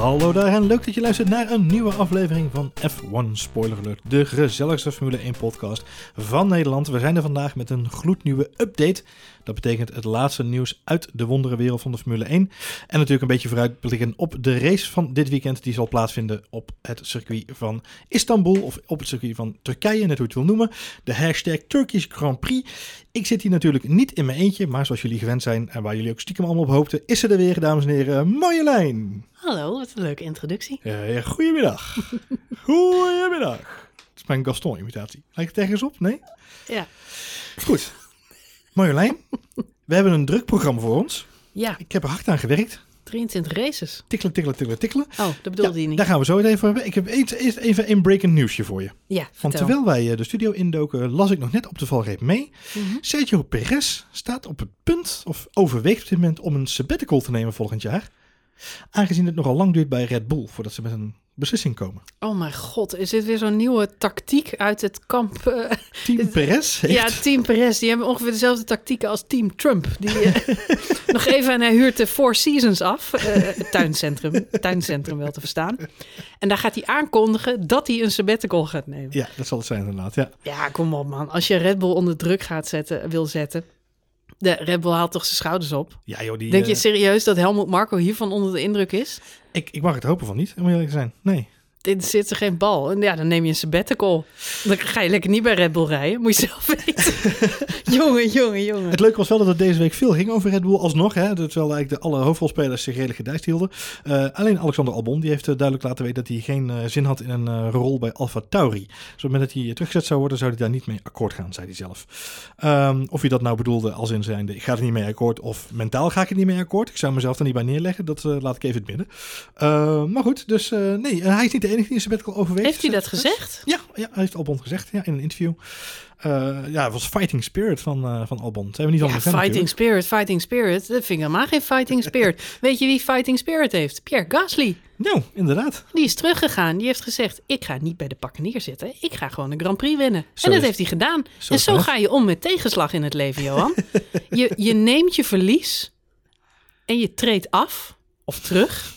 Hallo daar en leuk dat je luistert naar een nieuwe aflevering van F1 Spoiler Alert, de gezelligste Formule 1 podcast van Nederland. We zijn er vandaag met een gloednieuwe update. Dat betekent het laatste nieuws uit de wonderenwereld van de Formule 1. En natuurlijk een beetje vooruitblikken op de race van dit weekend. Die zal plaatsvinden op het circuit van Istanbul of op het circuit van Turkije, net hoe je het wil noemen. De hashtag Turkish Grand Prix. Ik zit hier natuurlijk niet in mijn eentje, maar zoals jullie gewend zijn en waar jullie ook stiekem allemaal op hoopten, is er weer, dames en heren, Marjolein. Hallo, wat een leuke introductie. Ja, ja, goedemiddag. goedemiddag. Het is mijn Gaston-imitatie. Lijkt het ergens op? Nee? Ja. Goed. Marjolein, we hebben een druk programma voor ons. Ja, Ik heb er hard aan gewerkt. 23 races. Tikkelen, tikkelen, tikkelen, tikkelen. Oh, dat bedoelde Ja, je niet. Daar gaan we zo het even hebben. Ik heb eerst even een breaking nieuwsje voor je. Ja, Want vertel. terwijl wij eh, de studio indoken, las ik nog net op de valreep mee. Mhm. Sergio Perez staat op het punt, of overweegt op dit moment, om een sabbatical te nemen volgend jaar. Aangezien het nogal lang duurt bij Red Bull voordat ze met een beslissing komen. Oh mijn god, is dit weer zo'n nieuwe tactiek uit het kamp? eh, Team Perez heeft... ja, Team Perez, die hebben ongeveer dezelfde tactieken als Team Trump. Die eh, nog even en hij huurt de Four Seasons af, eh, het tuincentrum, tuincentrum wel te verstaan. En daar gaat hij aankondigen dat hij een sabbatical gaat nemen. Ja, dat zal het zijn inderdaad, ja. Ja, kom op man. Als je Red Bull onder druk gaat zetten, wil zetten. De Red Bull haalt toch zijn schouders op. Ja joh, die... Denk je eh, serieus dat Helmut Marco hiervan onder de indruk is? ik, ik mag het hopen van niet, om eerlijk te zijn. Nee. Dit zit er geen bal. En ja, dan neem je een sabbatical. Dan ga je lekker niet bij Red Bull rijden. Moet je zelf weten. jongen, jongen, jongen. Het leuke was wel dat het deze week veel ging over Red Bull alsnog. Hè, terwijl eigenlijk de alle hoofdrolspelers zich redelijk gedijst hielden. Eh, alleen Alexander Albon die heeft eh, duidelijk laten weten dat hij geen eh, zin had in een rol bij Alfa Tauri. Dus op het moment dat hij teruggezet zou worden, zou hij daar niet mee akkoord gaan, zei hij zelf. Ehm, of hij dat nou bedoelde als in zijnde, ik ga er niet mee akkoord. Of mentaal ga ik er niet mee akkoord. Ik zou mezelf er niet bij neerleggen. Dat laat ik even het midden. Eh, maar goed, dus nee, hij is niet de enige die sabbatical overweegt. Heeft hij dat gezegd? Ja, ja, hij heeft Albon gezegd ja, in een interview. Eh, ja, het was fighting spirit van, eh, van Albon. Zijn we niet Ja, van de fan fighting natuurlijk. spirit, fighting spirit. Dat vind ik helemaal geen fighting spirit. Weet je wie fighting spirit heeft? Pierre Gasly. Nou, inderdaad. Die is teruggegaan. Die heeft gezegd, ik ga niet bij de pakken neerzitten. Ik ga gewoon een Grand Prix winnen. Zo en dat is- heeft hij gedaan. zo en zo ga je om met tegenslag in het leven, Johan. je, je neemt je verlies en je treedt af of terug.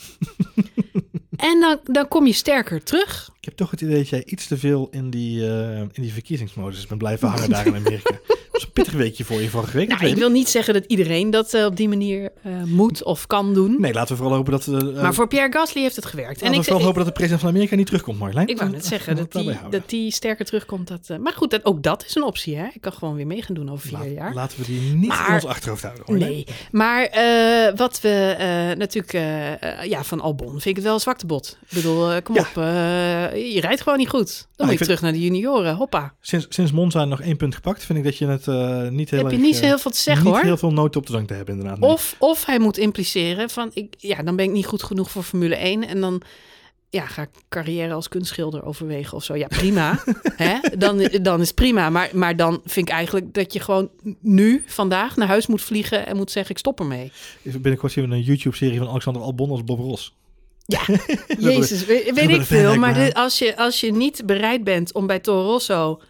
en dan, dan kom je sterker terug. Ik heb toch het idee dat jij iets te veel in die, eh, in die verkiezingsmodus bent blijven hangen daar in Amerika. Dat was een pittig weekje voor je vorige week. Nou, ik wil niet zeggen dat iedereen dat eh, op die manier eh, moet of kan doen. Nee, laten we vooral hopen dat... eh, Maar voor Pierre Gasly heeft het gewerkt. laten En we ik, vooral ik, hopen dat de president van Amerika niet terugkomt, Marjolein. ik wou net zeggen dat die, dat sterker terugkomt. Dat, maar goed, dat, ook dat is een optie. Hè? Ik kan gewoon weer mee gaan doen over vier Laat- jaar. Laten we die niet Maar- in ons achterhoofd houden. Marjolein. Nee, maar wat we natuurlijk, ja, van Albon vind ik het wel een zwaktebod. Ik bedoel, kom Ja. op, je rijdt gewoon niet goed. Dan ik moet je terug naar de junioren, hoppa. Sinds, sinds Monza nog één punt gepakt, vind ik dat je het eh, niet heel Heb je erg, niet zo eh, heel veel te zeggen niet hoor. heel veel noten op de dank te hebben inderdaad. nee. Of, of hij moet impliceren van, ik, ja, dan ben ik niet goed genoeg voor Formule 1 en dan ja, ga ik carrière als kunstschilder overwegen of zo. Ja, prima. Hè? Dan, dan is het prima. Maar, maar dan vind ik eigenlijk dat je gewoon nu, vandaag, naar huis moet vliegen en moet zeggen, ik stop ermee. Binnenkort zien we een YouTube-serie van Alexander Albon als Bob Ross. Ja, Jezus, weet, ik veel. Maar dit- als, je, als je niet bereid bent om bij Toro Rosso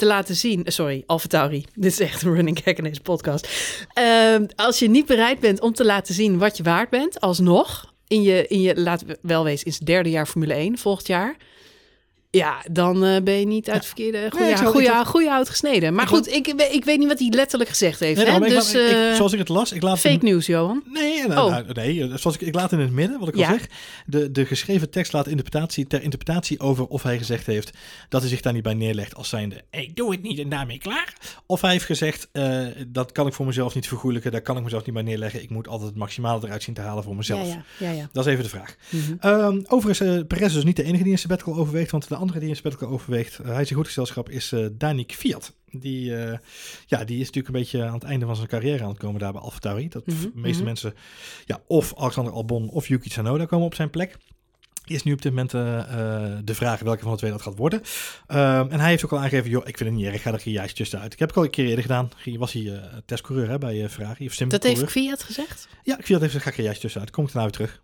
te laten zien... Sorry, Alfa Tauri. Dit is echt een running gag in deze podcast. Ehm, als je niet bereid bent om te laten zien wat je waard bent, alsnog... In je, in je laat wel wezen, in het derde jaar Formule 1 volgend jaar... Ja, dan eh, ben je niet uit het verkeerde goede, zou- goede, hout gesneden. Maar Ik goed, ik, ik weet niet wat hij letterlijk gezegd heeft. Nee, hè? Dus laat- ik- ik- eh, zoals ik het las, ik laat fake hem- nieuws, Johan. Nee, nou, Oh. nou, nee eh, zoals ik, ik laat in het midden, wat ik al Ja. zeg. De, de geschreven tekst laat interpretatie, ter interpretatie over of hij gezegd heeft dat hij zich daar niet bij neerlegt als zijnde, ik doe het niet en daarmee klaar. Of hij heeft gezegd, eh, dat kan ik voor mezelf niet vergoeilijken, daar kan ik mezelf niet bij neerleggen. Ik moet altijd het maximale eruit zien te halen voor mezelf. Ja, ja, ja. ja. Dat is even de vraag. Mhm. Ehm, overigens, eh Perez is dus niet de enige die een sabbatical overweegt, want de andere die een sabbatical overweegt, eh, hij is in goed gezelschap, is eh Danik Fiat. Die, eh, ja, die is natuurlijk een beetje aan het einde van zijn carrière aan het komen daar bij AlphaTauri. Dat Mhm, de meeste mhm. mensen, ja, of Alexander Albon of Yuki Tsunoda komen op zijn plek. Is nu op dit moment de vraag welke van de twee dat gaat worden. Ehm, en hij heeft ook al aangegeven, joh, ik vind het niet erg, ik ga er een jaartje tussenuit. Ik heb het al een keer eerder gedaan. Was hij testcoureur hè, bij Ferrari, of Dat heeft Fiat gezegd? Ja, ik viel dat even, ga ik er een jaartje tussenuit. Kom ik daarna weer terug.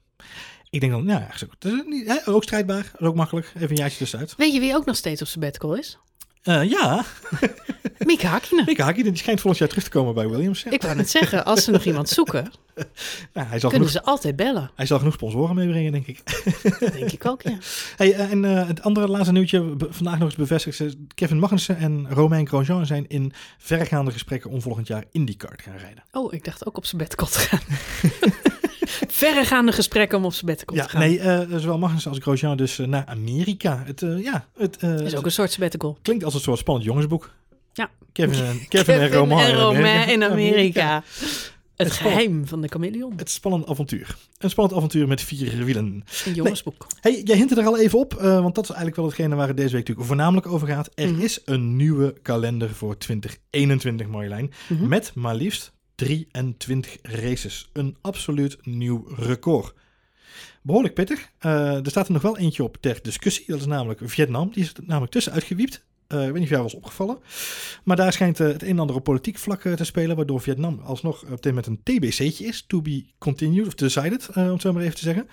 Ik denk dan, ja, dat is niet, hè, ook strijdbaar, is ook makkelijk. Even een jaartje tussenuit. Weet je wie ook nog steeds op sabbatical is? Eh, ja, Mika Hakkinen. Mika Hakkinen, die schijnt volgend jaar terug te komen bij Williams. Ja. Ik wou net zeggen, als ze nog iemand zoeken. nou, hij, zal Kunnen genoeg, ze altijd bellen? hij zal genoeg sponsoren meebrengen, denk ik. Dat denk ik ook, ja. Hey, eh, en eh, het andere laatste nieuwtje, vandaag nog eens bevestigd. Kevin Magnussen en Romain Grosjean zijn in verregaande gesprekken om volgend jaar IndyCar te gaan rijden. Oh, ik dacht ook op zijn bedkot te gaan. Verregaande gesprekken om op zijn Ja, te gaan. nee, eh, zowel Magnussen als Grosjean dus eh, naar Amerika. Het, eh, ja, het eh, is ook een soort sabbatical. klinkt als een soort spannend jongensboek. Ja. Kevin en, Kevin en Romain, in Amerika. in Amerika. Het geheim van de chameleon. Het spannend avontuur. Een spannend avontuur met vier wielen. Een jongensboek. Hey, jij hint er al even op, eh, want dat is eigenlijk wel hetgene waar het deze week natuurlijk voornamelijk over gaat. Er Mhm. is een nieuwe kalender voor 2021, Marjolein. Mhm. Met maar liefst 23 races. Een absoluut nieuw record. Behoorlijk pittig. Eh, er staat er nog wel eentje op ter discussie. Dat is namelijk Vietnam. Die is er namelijk tussenuit gewiept. Eh, ik weet niet of jou was opgevallen. Maar daar schijnt eh, het een en ander op politiek vlak te spelen. Waardoor Vietnam alsnog op dit moment een TBC'tje is. To be continued of decided, om het zo maar even te zeggen.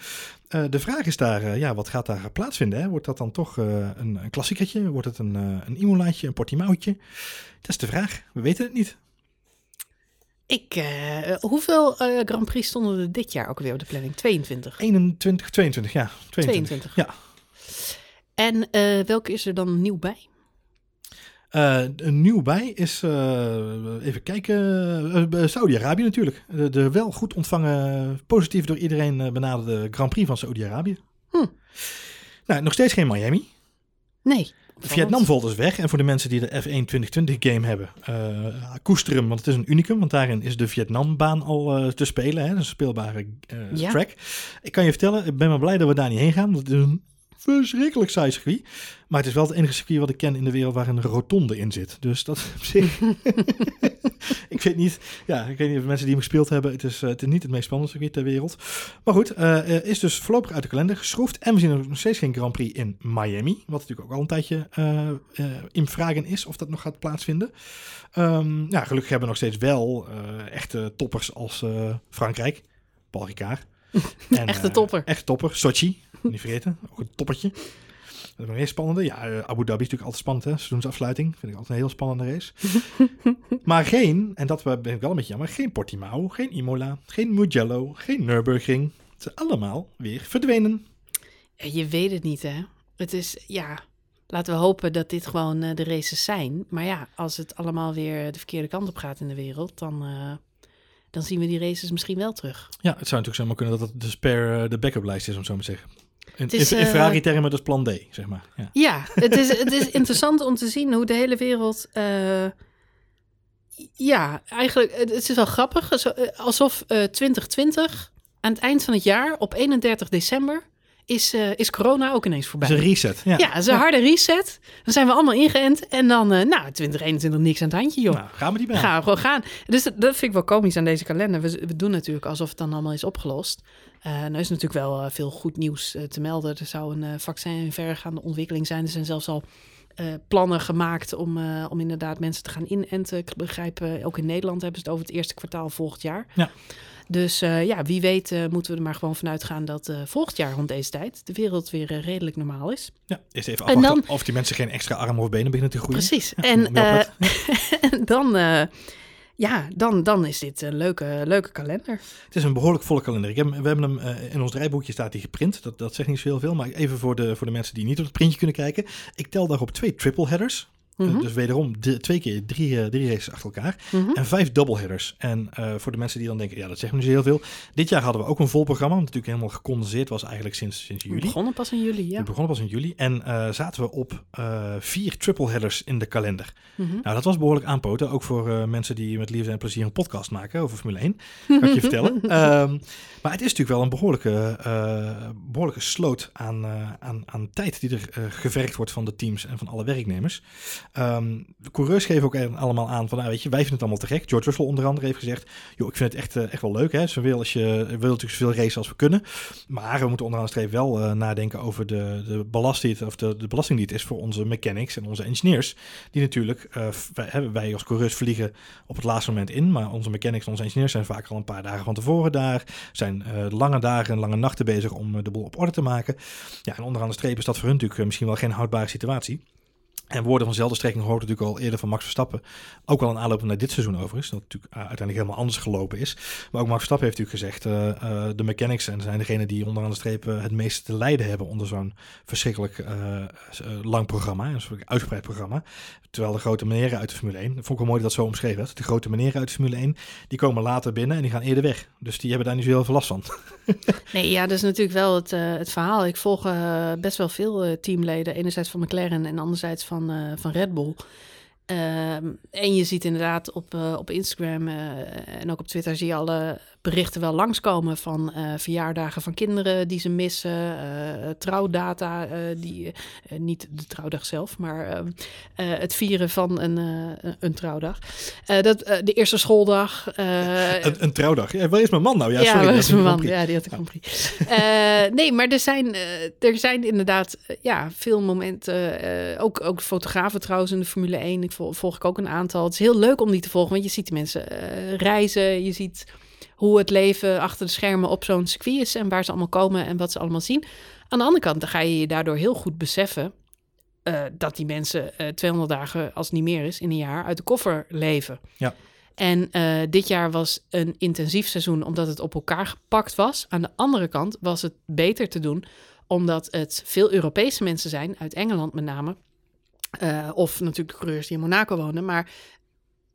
De vraag is daar, ja, wat gaat daar plaatsvinden? Hè? Wordt dat dan toch een, een? Wordt het een, een Imolaatje, een Portimautje? Dat is de vraag. We weten het niet. Ik, eh, hoeveel eh, Grand Prix stonden er dit jaar ook weer op de planning? 22. 21, 22, ja. 22. 22. Ja. En eh, welke is er dan nieuw bij? Een nieuw bij is, even kijken, Saudi-Arabië natuurlijk. De, de wel goed ontvangen, positief door iedereen benaderde Grand Prix van Saudi-Arabië. Hm. Nou, nog steeds geen Miami. Nee. Vietnam valt dus weg. En voor de mensen die de F1 2020 game hebben, eh koester hem, want het is een unicum. Want daarin is de Vietnambaan al eh, te spelen. Hè? Dat een speelbare eh, Ja. track. Ik kan je vertellen, ik ben maar blij dat we daar niet heen gaan. Want het is een verschrikkelijk saai circuit. Maar het is wel het enige circuit wat ik ken in de wereld waar een rotonde in zit. Dus dat op zich... ik weet niet, ja, ik weet niet of mensen die hem gespeeld hebben. Het is, eh, het niet het meest spannende circuit ter wereld. Maar goed, eh, is dus voorlopig uit de kalender geschroefd. En we zien nog steeds geen Grand Prix in Miami. Wat natuurlijk ook al een tijdje eh, in vragen is of dat nog gaat plaatsvinden. Ehm, ja, gelukkig hebben we nog steeds wel echte toppers als Frankrijk. Paul Ricard. En, Echte eh, topper. Echte topper. Sochi, niet vergeten. Ook een toppertje. Dat is een heel spannende. Ja, eh, Abu Dhabi is natuurlijk altijd spannend, hè. Seizoensafsluiting. Vind ik altijd een heel spannende race. maar geen, en dat ben ik wel een beetje jammer, geen Portimao, geen Imola, geen Mugello, geen Nürburgring. Het zijn allemaal weer verdwenen. Je weet het niet, hè? Het is, ja, laten we hopen dat dit gewoon eh, de races zijn. Maar ja, als het allemaal weer de verkeerde kant op gaat in de wereld, dan, dan zien we die races misschien wel terug. Ja, het zou natuurlijk zomaar kunnen dat het de spare, eh, de backup lijst is, om zo maar te zeggen. In, Het is, in, in eh, Ferrari-termen, dat is plan D, zeg maar. Ja. Ja, het is, het is interessant om te zien hoe de hele wereld. eh, ja, eigenlijk, het is wel grappig. Alsof eh 2020 aan het eind van het jaar, op 31 december, is, eh, is corona ook ineens voorbij. Een reset. Ja, Ja, het is een harde reset. Dan zijn we allemaal ingeënt. En dan, eh, nou, 2021 niks aan het handje, joh. Nou, gaan we die bij. Gaan we gewoon gaan. Dus dat, dat vind ik wel komisch aan deze kalender. We, we doen natuurlijk alsof het dan allemaal is opgelost. Eh nou is natuurlijk wel veel goed nieuws te melden. Er zou een vaccin in verregaande ontwikkeling zijn. Er zijn zelfs al plannen gemaakt om, om inderdaad mensen te gaan inenten. Ik begrijp, ook in Nederland hebben ze het over het eerste kwartaal volgend jaar. Ja. Dus eh, ja, wie weet eh, moeten we er maar gewoon vanuit gaan dat eh, volgend jaar rond deze tijd de wereld weer redelijk normaal is. Ja, eerst even En afwachten dan- of die mensen geen extra armen of benen beginnen te groeien. Precies. Ja, en dan, ja, dan, dan is dit een leuke, leuke kalender. Het is een behoorlijk volle kalender. Ik heb, we hebben hem in ons draaiboekje staat die geprint. Dat, dat zegt niet zo heel veel. Maar even voor de, voor de mensen die niet op het printje kunnen kijken. Ik tel daarop twee triple headers. Eh, Mhm. dus wederom de- twee keer drie, eh, drie races achter elkaar. Mhm. En vijf doubleheaders. En eh, voor de mensen die dan denken, ja, dat zegt me niet heel veel. Dit jaar hadden we ook een vol programma. Wat natuurlijk helemaal gecondenseerd was eigenlijk sinds, sinds We juli. begonnen pas in juli, ja. We begonnen pas in juli. En zaten we op eh, vier triple headers in de kalender. Mhm. Nou, dat was behoorlijk aanpoten. Ook voor mensen die met liefde en plezier een podcast maken over Formule 1. Kan ik je vertellen. Ehm, maar het is natuurlijk wel een behoorlijke, eh, behoorlijke sloot aan, aan, aan tijd die er gevergd wordt van de teams en van alle werknemers. Ehm, de coureurs geven ook allemaal aan van, nou, weet je, wij vinden het allemaal te gek. George Russell onder andere heeft gezegd, joh, ik vind het echt, eh, echt wel leuk. Hè? We willen, als je, willen natuurlijk zoveel racen als we kunnen. Maar we moeten onderaan de streep wel eh, nadenken over de, de, belast die het, of de, de belasting die het is voor onze mechanics en onze engineers. Die natuurlijk, eh, wij, wij als coureurs vliegen op het laatste moment in. Maar onze mechanics en onze engineers zijn vaak al een paar dagen van tevoren daar. Zijn lange dagen en lange nachten bezig om de boel op orde te maken. Ja, en onderaan de streep is dat voor hun natuurlijk misschien wel geen houdbare situatie. En woorden van zelfde strekking hoort natuurlijk al eerder van Max Verstappen. Ook al een aanloop naar dit seizoen overigens. Dat natuurlijk uh, uiteindelijk helemaal anders gelopen is. Maar ook Max Verstappen heeft natuurlijk gezegd... Uh, uh, de mechanics zijn degene die onderaan de streep het meeste te lijden hebben... onder zo'n verschrikkelijk lang programma. Een soort uitgebreid programma. Terwijl de grote meneren uit de Formule 1... Dat vond ik wel mooi dat dat zo omschreven werd. De grote meneren uit de Formule 1... die komen later binnen en die gaan eerder weg. Dus die hebben daar niet zo heel veel last van. nee, ja, dat is natuurlijk wel het, het verhaal. Ik volg best wel veel teamleden. Enerzijds van McLaren en anderzijds van van, uh, van Red Bull. Ehm, en je ziet inderdaad op, uh, op Instagram uh, en ook op Twitter zie je alle berichten wel langskomen van uh, verjaardagen van kinderen die ze missen, trouwdata, die, niet de trouwdag zelf, maar ehm, het vieren van een, een trouwdag. dat, de eerste schooldag. Een, een, trouwdag? Ja, waar is mijn man nou? Ja, sorry, waar is mijn man? Ja, die had ik ja. nee, maar er zijn, er zijn inderdaad ja, veel momenten, ook, ook fotografen trouwens in de Formule 1 volg ik ook een aantal. Het is heel leuk om die te volgen, want je ziet die mensen reizen. Je ziet hoe het leven achter de schermen op zo'n circuit is en waar ze allemaal komen en wat ze allemaal zien. Aan de andere kant, dan ga je je daardoor heel goed beseffen uh, dat die mensen uh, eh, 200 dagen, als het niet meer is, in een jaar uit de koffer leven. Ja. En uh, dit jaar was een intensief seizoen omdat het op elkaar gepakt was. Aan de andere kant was het beter te doen omdat het veel Europese mensen zijn, uit Engeland met name, uh, of natuurlijk de coureurs die in Monaco wonen. Maar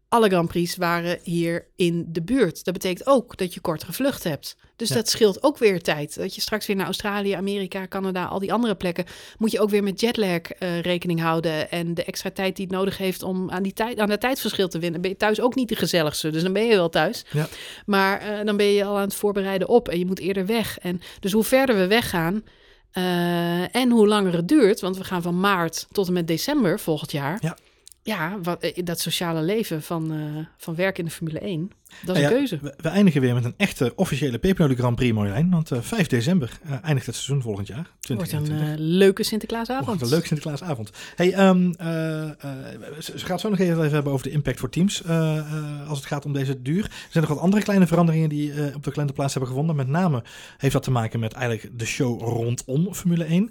alle Grand Prix waren hier in de buurt. Dat betekent ook dat je kortere vlucht hebt. Dus dat scheelt ook weer tijd. Dat je straks weer naar Australië, Amerika, Canada, al die andere plekken... moet je ook weer met jetlag uh, rekening houden... en de extra tijd die het nodig heeft om aan, die tijd, aan dat tijdverschil te winnen. Ben je thuis ook niet de gezelligste, dus dan ben je wel thuis. Ja. Maar uh, dan ben je al aan het voorbereiden op en je moet eerder weg. En dus hoe verder we weggaan... Uh, en hoe langer het duurt, want we gaan van maart tot en met december volgend jaar. Ja, ja wat, dat sociale leven van, uh, van werk in de Formule 1. Dat is nou een keuze. We, we, eindigen weer met een echte officiële Pepernoten Grand Prix, Marjolein. Want uh, 5 december uh, eindigt het seizoen volgend jaar. Wordt een uh, leuke Sinterklaasavond. Wordt een leuke Sinterklaasavond. Hey, um, ze gaat zo nog even hebben over de impact voor teams. als het gaat om deze duur. Er zijn nog wat andere kleine veranderingen die op de kalender plaats hebben gevonden. Met name heeft dat te maken met eigenlijk de show rondom Formule 1.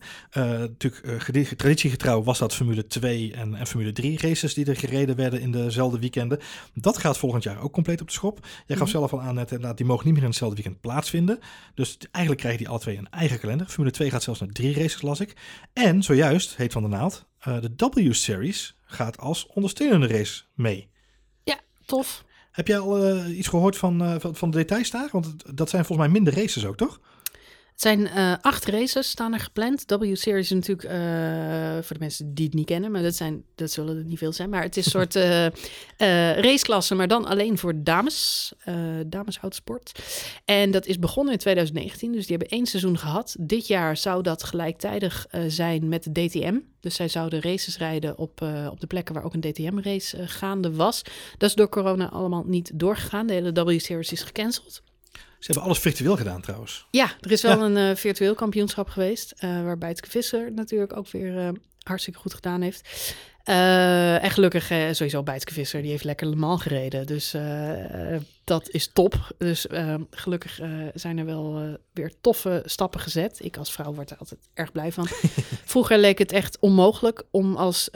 natuurlijk, traditiegetrouw was dat Formule 2 en, en Formule 3 races die er gereden werden in dezelfde weekenden. Dat gaat volgend jaar ook compleet op de schop. Jij gaf mm. zelf al aan net, inderdaad, die mogen niet meer in hetzelfde weekend plaatsvinden. Dus eigenlijk krijgen die alle twee een eigen kalender. Formule 2 gaat zelfs naar drie races, las ik. En zojuist, heet van de naald, uh, de W-Series gaat als ondersteunende race mee. Ja, tof. Heb jij al uh, iets gehoord van, uh, van, van de details daar? Want dat zijn volgens mij minder races ook, toch? Het zijn uh, acht races staan er gepland. W-Series is natuurlijk, uh, voor de mensen die het niet kennen, maar dat, zijn, dat zullen er niet veel zijn. Maar het is een soort uh, raceklasse, maar dan alleen voor dames, dames autosport. En dat is begonnen in 2019, dus die hebben één seizoen gehad. Dit jaar zou dat gelijktijdig zijn met de DTM. Dus zij zouden races rijden op, op de plekken waar ook een DTM-race gaande was. Dat is door corona allemaal niet doorgegaan. De hele W-Series is gecanceld. Ze hebben alles virtueel gedaan trouwens. Ja, er is wel een uh, virtueel kampioenschap geweest. Uh, waarbij het Visser natuurlijk ook weer uh, hartstikke goed gedaan heeft. en gelukkig sowieso Bijtske Visser, die heeft lekker Le Mans gereden. Dus dat is top. Dus gelukkig zijn er wel weer toffe stappen gezet. Ik als vrouw word er altijd erg blij van. Vroeger leek het echt onmogelijk om als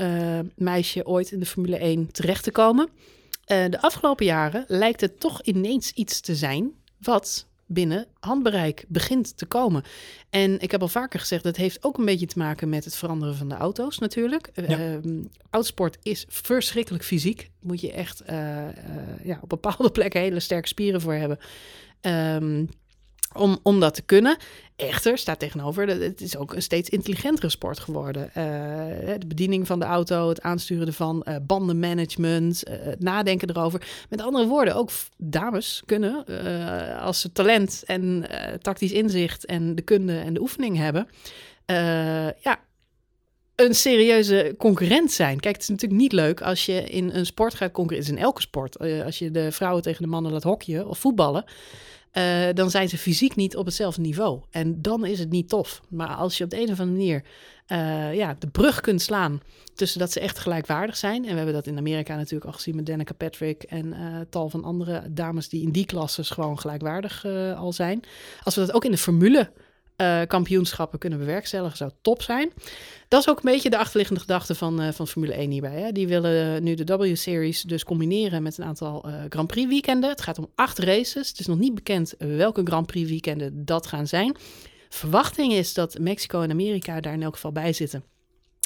meisje ooit in de Formule 1 terecht te komen. de afgelopen jaren lijkt het toch ineens iets te zijn wat binnen handbereik begint te komen. En ik heb al vaker gezegd, dat heeft ook een beetje te maken met het veranderen van de auto's natuurlijk. Ja. Uh, autosport is verschrikkelijk fysiek. Moet je echt uh, uh, ja, op bepaalde plekken hele sterke spieren voor hebben. Um, om, om dat te kunnen. Echter staat tegenover, het is ook een steeds intelligentere sport geworden. Uh, de bediening van de auto, het aansturen ervan, uh, bandenmanagement, uh, het nadenken erover. Met andere woorden, ook dames kunnen, als ze talent en tactisch inzicht en de kunde en de oefening hebben, ja, een serieuze concurrent zijn. Kijk, het is natuurlijk niet leuk als je in een sport gaat concurreren. Het is in elke sport. als je de vrouwen tegen de mannen laat hokje of voetballen. Uh, dan zijn ze fysiek niet op hetzelfde niveau. En dan is het niet tof. Maar als je op de een of andere manier uh, ja, de brug kunt slaan tussen dat ze echt gelijkwaardig zijn. En we hebben dat in Amerika natuurlijk al gezien met Danica Patrick en uh, tal van andere dames die in die klasses gewoon gelijkwaardig al zijn. Als we dat ook in de formule eh, kampioenschappen kunnen bewerkstelligen, zou top zijn. Dat is ook een beetje de achterliggende gedachte van, eh, van Formule 1 hierbij. Hè. Die willen nu de W-series dus combineren met een aantal eh, Grand Prix weekenden. Het gaat om acht races. Het is nog niet bekend welke Grand Prix weekenden dat gaan zijn. Verwachting is dat Mexico en Amerika daar in elk geval bij zitten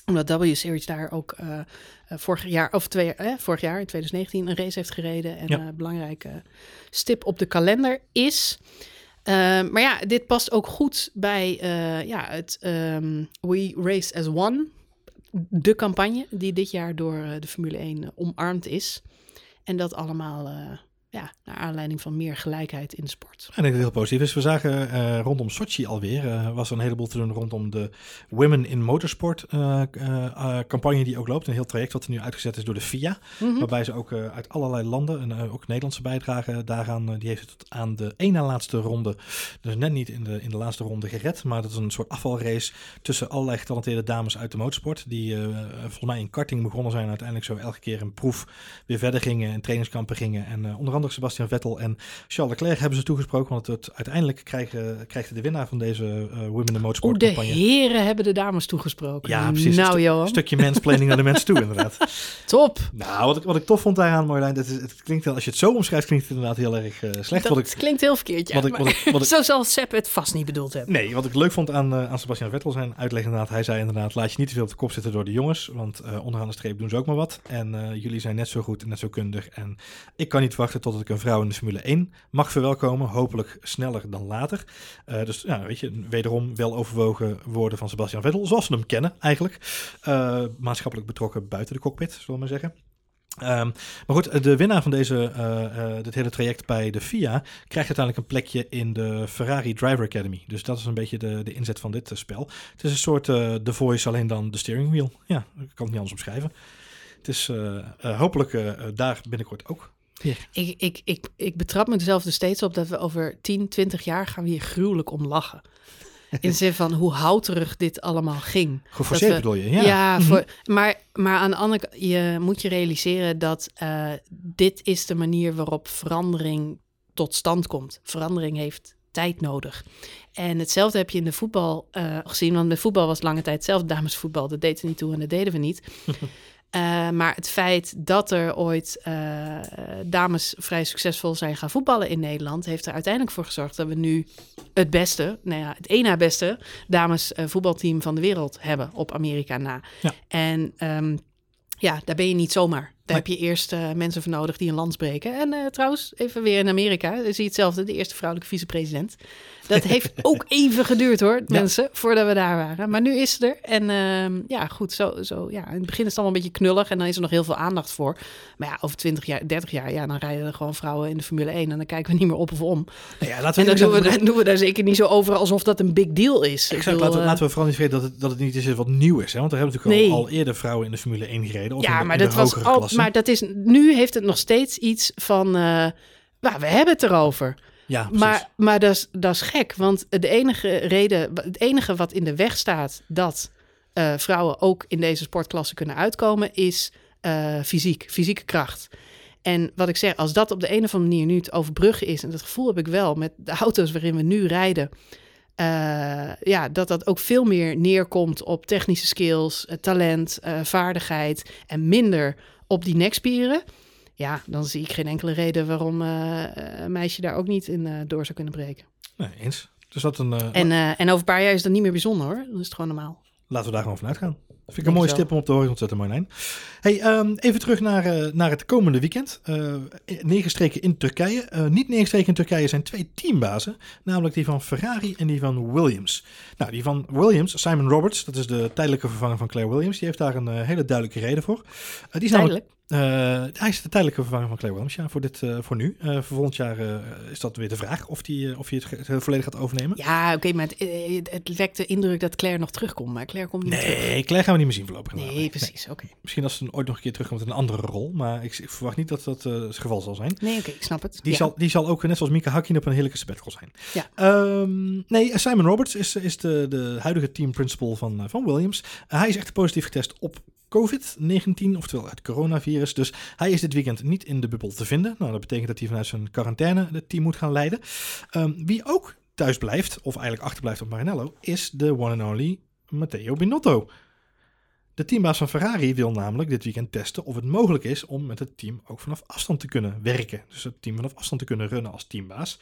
omdat W-Series daar ook uh, vorig jaar, of twee, eh, vorig jaar in 2019 een race heeft gereden. En een belangrijke stip op de kalender is. Maar ja, dit past ook goed bij ja, het um, We Race as One. De campagne die dit jaar door de Formule 1 omarmd is. En dat allemaal ja, naar aanleiding van meer gelijkheid in de sport. En ik denk dat het heel positief is. We zagen uh, rondom Sochi alweer, uh, was er een heleboel te doen rondom de Women in Motorsport uh, campagne die ook loopt. Een heel traject wat er nu uitgezet is door de FIA. Mm -hmm. Waarbij ze ook uit allerlei landen, en ook Nederlandse bijdrage daaraan, die heeft het tot aan de ene laatste ronde, dus net niet in de, in de laatste ronde gered. Maar dat is een soort afvalrace tussen allerlei getalenteerde dames uit de motorsport. Die volgens mij in karting begonnen zijn. Uiteindelijk zo elke keer een proef weer verder gingen en trainingskampen gingen. En onder andere Sebastian Vettel en Charles Leclerc hebben ze toegesproken. Want het, uiteindelijk krijgen, krijgt de winnaar van deze uh, Women in Motorsport de heren hebben de dames toegesproken. Ja, precies. Nou, een Johan. stukje mansplaining naar de mensen toe, inderdaad. Top. Nou, wat ik, wat ik tof vond daaraan, Marjolein, dat is, het klinkt, als je het zo omschrijft, klinkt het inderdaad heel erg uh, slecht. Dat wat ik, klinkt heel verkeerd, ja. Wat ik, wat ik, wat ik, zo zal Sepp het vast niet bedoeld hebben. Nee, wat ik leuk vond aan, uh, aan Sebastian Vettel zijn uitleg inderdaad. Hij zei inderdaad, laat je niet te veel op de kop zitten door de jongens. Want onderaan de streep doen ze ook maar wat. En jullie zijn net zo goed en net zo kundig. En ik kan niet wachten tot ik een vrouw in de Formule 1 mag verwelkomen. Hopelijk sneller dan later. Uh, dus ja, weet je, wederom wel overwogen woorden van Sebastian Vettel. Zoals we hem kennen eigenlijk. Uh, maatschappelijk betrokken buiten de cockpit, zullen we maar zeggen. Um, maar goed, de winnaar van deze, uh, dit hele traject bij de FIA krijgt uiteindelijk een plekje in de Ferrari Driver Academy. Dus dat is een beetje de, de inzet van dit spel. Het is een soort The Voice, alleen dan de steering wheel. Ja, ik kan het niet anders omschrijven. Het is hopelijk daar binnenkort ook. Ja. Ik, ik, ik, ik betrap mezelf er steeds op dat we over 10, 20 jaar gaan we hier gruwelijk om lachen. In de zin van hoe houterig dit allemaal ging. Geforceerd we, bedoel je? Ja, ja voor, maar, maar aan de andere kant, je moet je realiseren dat uh, dit is de manier waarop verandering tot stand komt. Verandering heeft tijd nodig. En hetzelfde heb je in de voetbal uh, gezien, want met voetbal was lange tijd zelf damesvoetbal. Dat deed er niet toe en dat deden we niet. Uh, maar het feit dat er ooit uh, dames vrij succesvol zijn gaan voetballen in Nederland, heeft er uiteindelijk voor gezorgd dat we nu het beste, nou ja, het ene beste dames voetbalteam van de wereld hebben op Amerika na. Ja. En um, ja, daar ben je niet zomaar. Daar heb je eerst uh, mensen voor nodig die een land spreken. En uh, trouwens, even weer in Amerika, zie je hetzelfde, de eerste vrouwelijke vicepresident. Dat heeft ook even geduurd hoor, mensen, ja. voordat we daar waren. Maar nu is het er. En uh, ja, goed, zo, zo, ja, in het begin is het allemaal een beetje knullig en dan is er nog heel veel aandacht voor. Maar ja, over 20 jaar, 30 jaar, ja, dan rijden er gewoon vrouwen in de Formule 1 en dan kijken we niet meer op of om. Ja, laten we en dan doen we, doen we daar zeker niet zo over alsof dat een big deal is. Laten, we, laten we vooral niet vergeten dat het, dat het niet is wat nieuw is. Hè? Want er hebben natuurlijk nee. al, al eerder vrouwen in de Formule 1 gereden. Of ja, in de, maar in dat was maar dat is nu heeft het nog steeds iets van, uh, nou, we hebben het erover. Ja, maar, maar dat, is, dat is gek, want de enige reden, het enige wat in de weg staat dat uh, vrouwen ook in deze sportklasse kunnen uitkomen, is uh, fysiek, fysieke kracht. En wat ik zeg, als dat op de een of andere manier nu te overbruggen is, en dat gevoel heb ik wel met de auto's waarin we nu rijden, uh, ja, dat dat ook veel meer neerkomt op technische skills, talent, vaardigheid en minder op die nekspieren. Ja, dan zie ik geen enkele reden waarom uh, een meisje daar ook niet in uh, door zou kunnen breken. Nee, eens. Dus dat een, uh, en, en over een paar jaar is dat niet meer bijzonder hoor. Dan is het gewoon normaal. Laten we daar gewoon vanuit gaan. Vind ik een mooie stip om op de horizon te zetten, Marlijn. Hey, um, even terug naar, naar het komende weekend. neergestreken in Turkije. niet neergestreken in Turkije zijn twee teambazen. Namelijk die van Ferrari en die van Williams. Nou, die van Williams, Simon Roberts, dat is de tijdelijke vervanger van Claire Williams. Die heeft daar een hele duidelijke reden voor. die is Tijdelijk? Uh, hij is de tijdelijke vervanger van Claire Williams, ja, voor, dit, uh, voor nu. Uh, voor volgend jaar is dat weer de vraag of, die, of hij het, het volledig gaat overnemen. Ja, oké, okay, maar het, het, wekt de indruk dat Claire nog terugkomt. Maar Claire komt niet nee, terug. Nee, Claire gaan we niet meer zien voorlopig. Nee, nee. precies, oké. Okay. Misschien als ze ooit nog een keer terugkomt in een andere rol. Maar ik, ik verwacht niet dat dat het geval zal zijn. Nee, oké, okay, ik snap het. Die, ja. zal, die zal ook net zoals Mika Hakkinen op een heerlijke sabbatical zijn. Ja. Um, nee, Simon Roberts is, is de, de huidige team principal van, van Williams. hij is echt positief getest op COVID-19, oftewel het coronavirus. Dus hij is dit weekend niet in de bubbel te vinden. Nou, dat betekent dat hij vanuit zijn quarantaine het team moet gaan leiden. Um, wie ook thuis blijft, of eigenlijk achterblijft op Maranello, is de one and only Matteo Binotto. De teambaas van Ferrari wil namelijk dit weekend testen of het mogelijk is om met het team ook vanaf afstand te kunnen werken. Dus het team vanaf afstand te kunnen runnen als teambaas.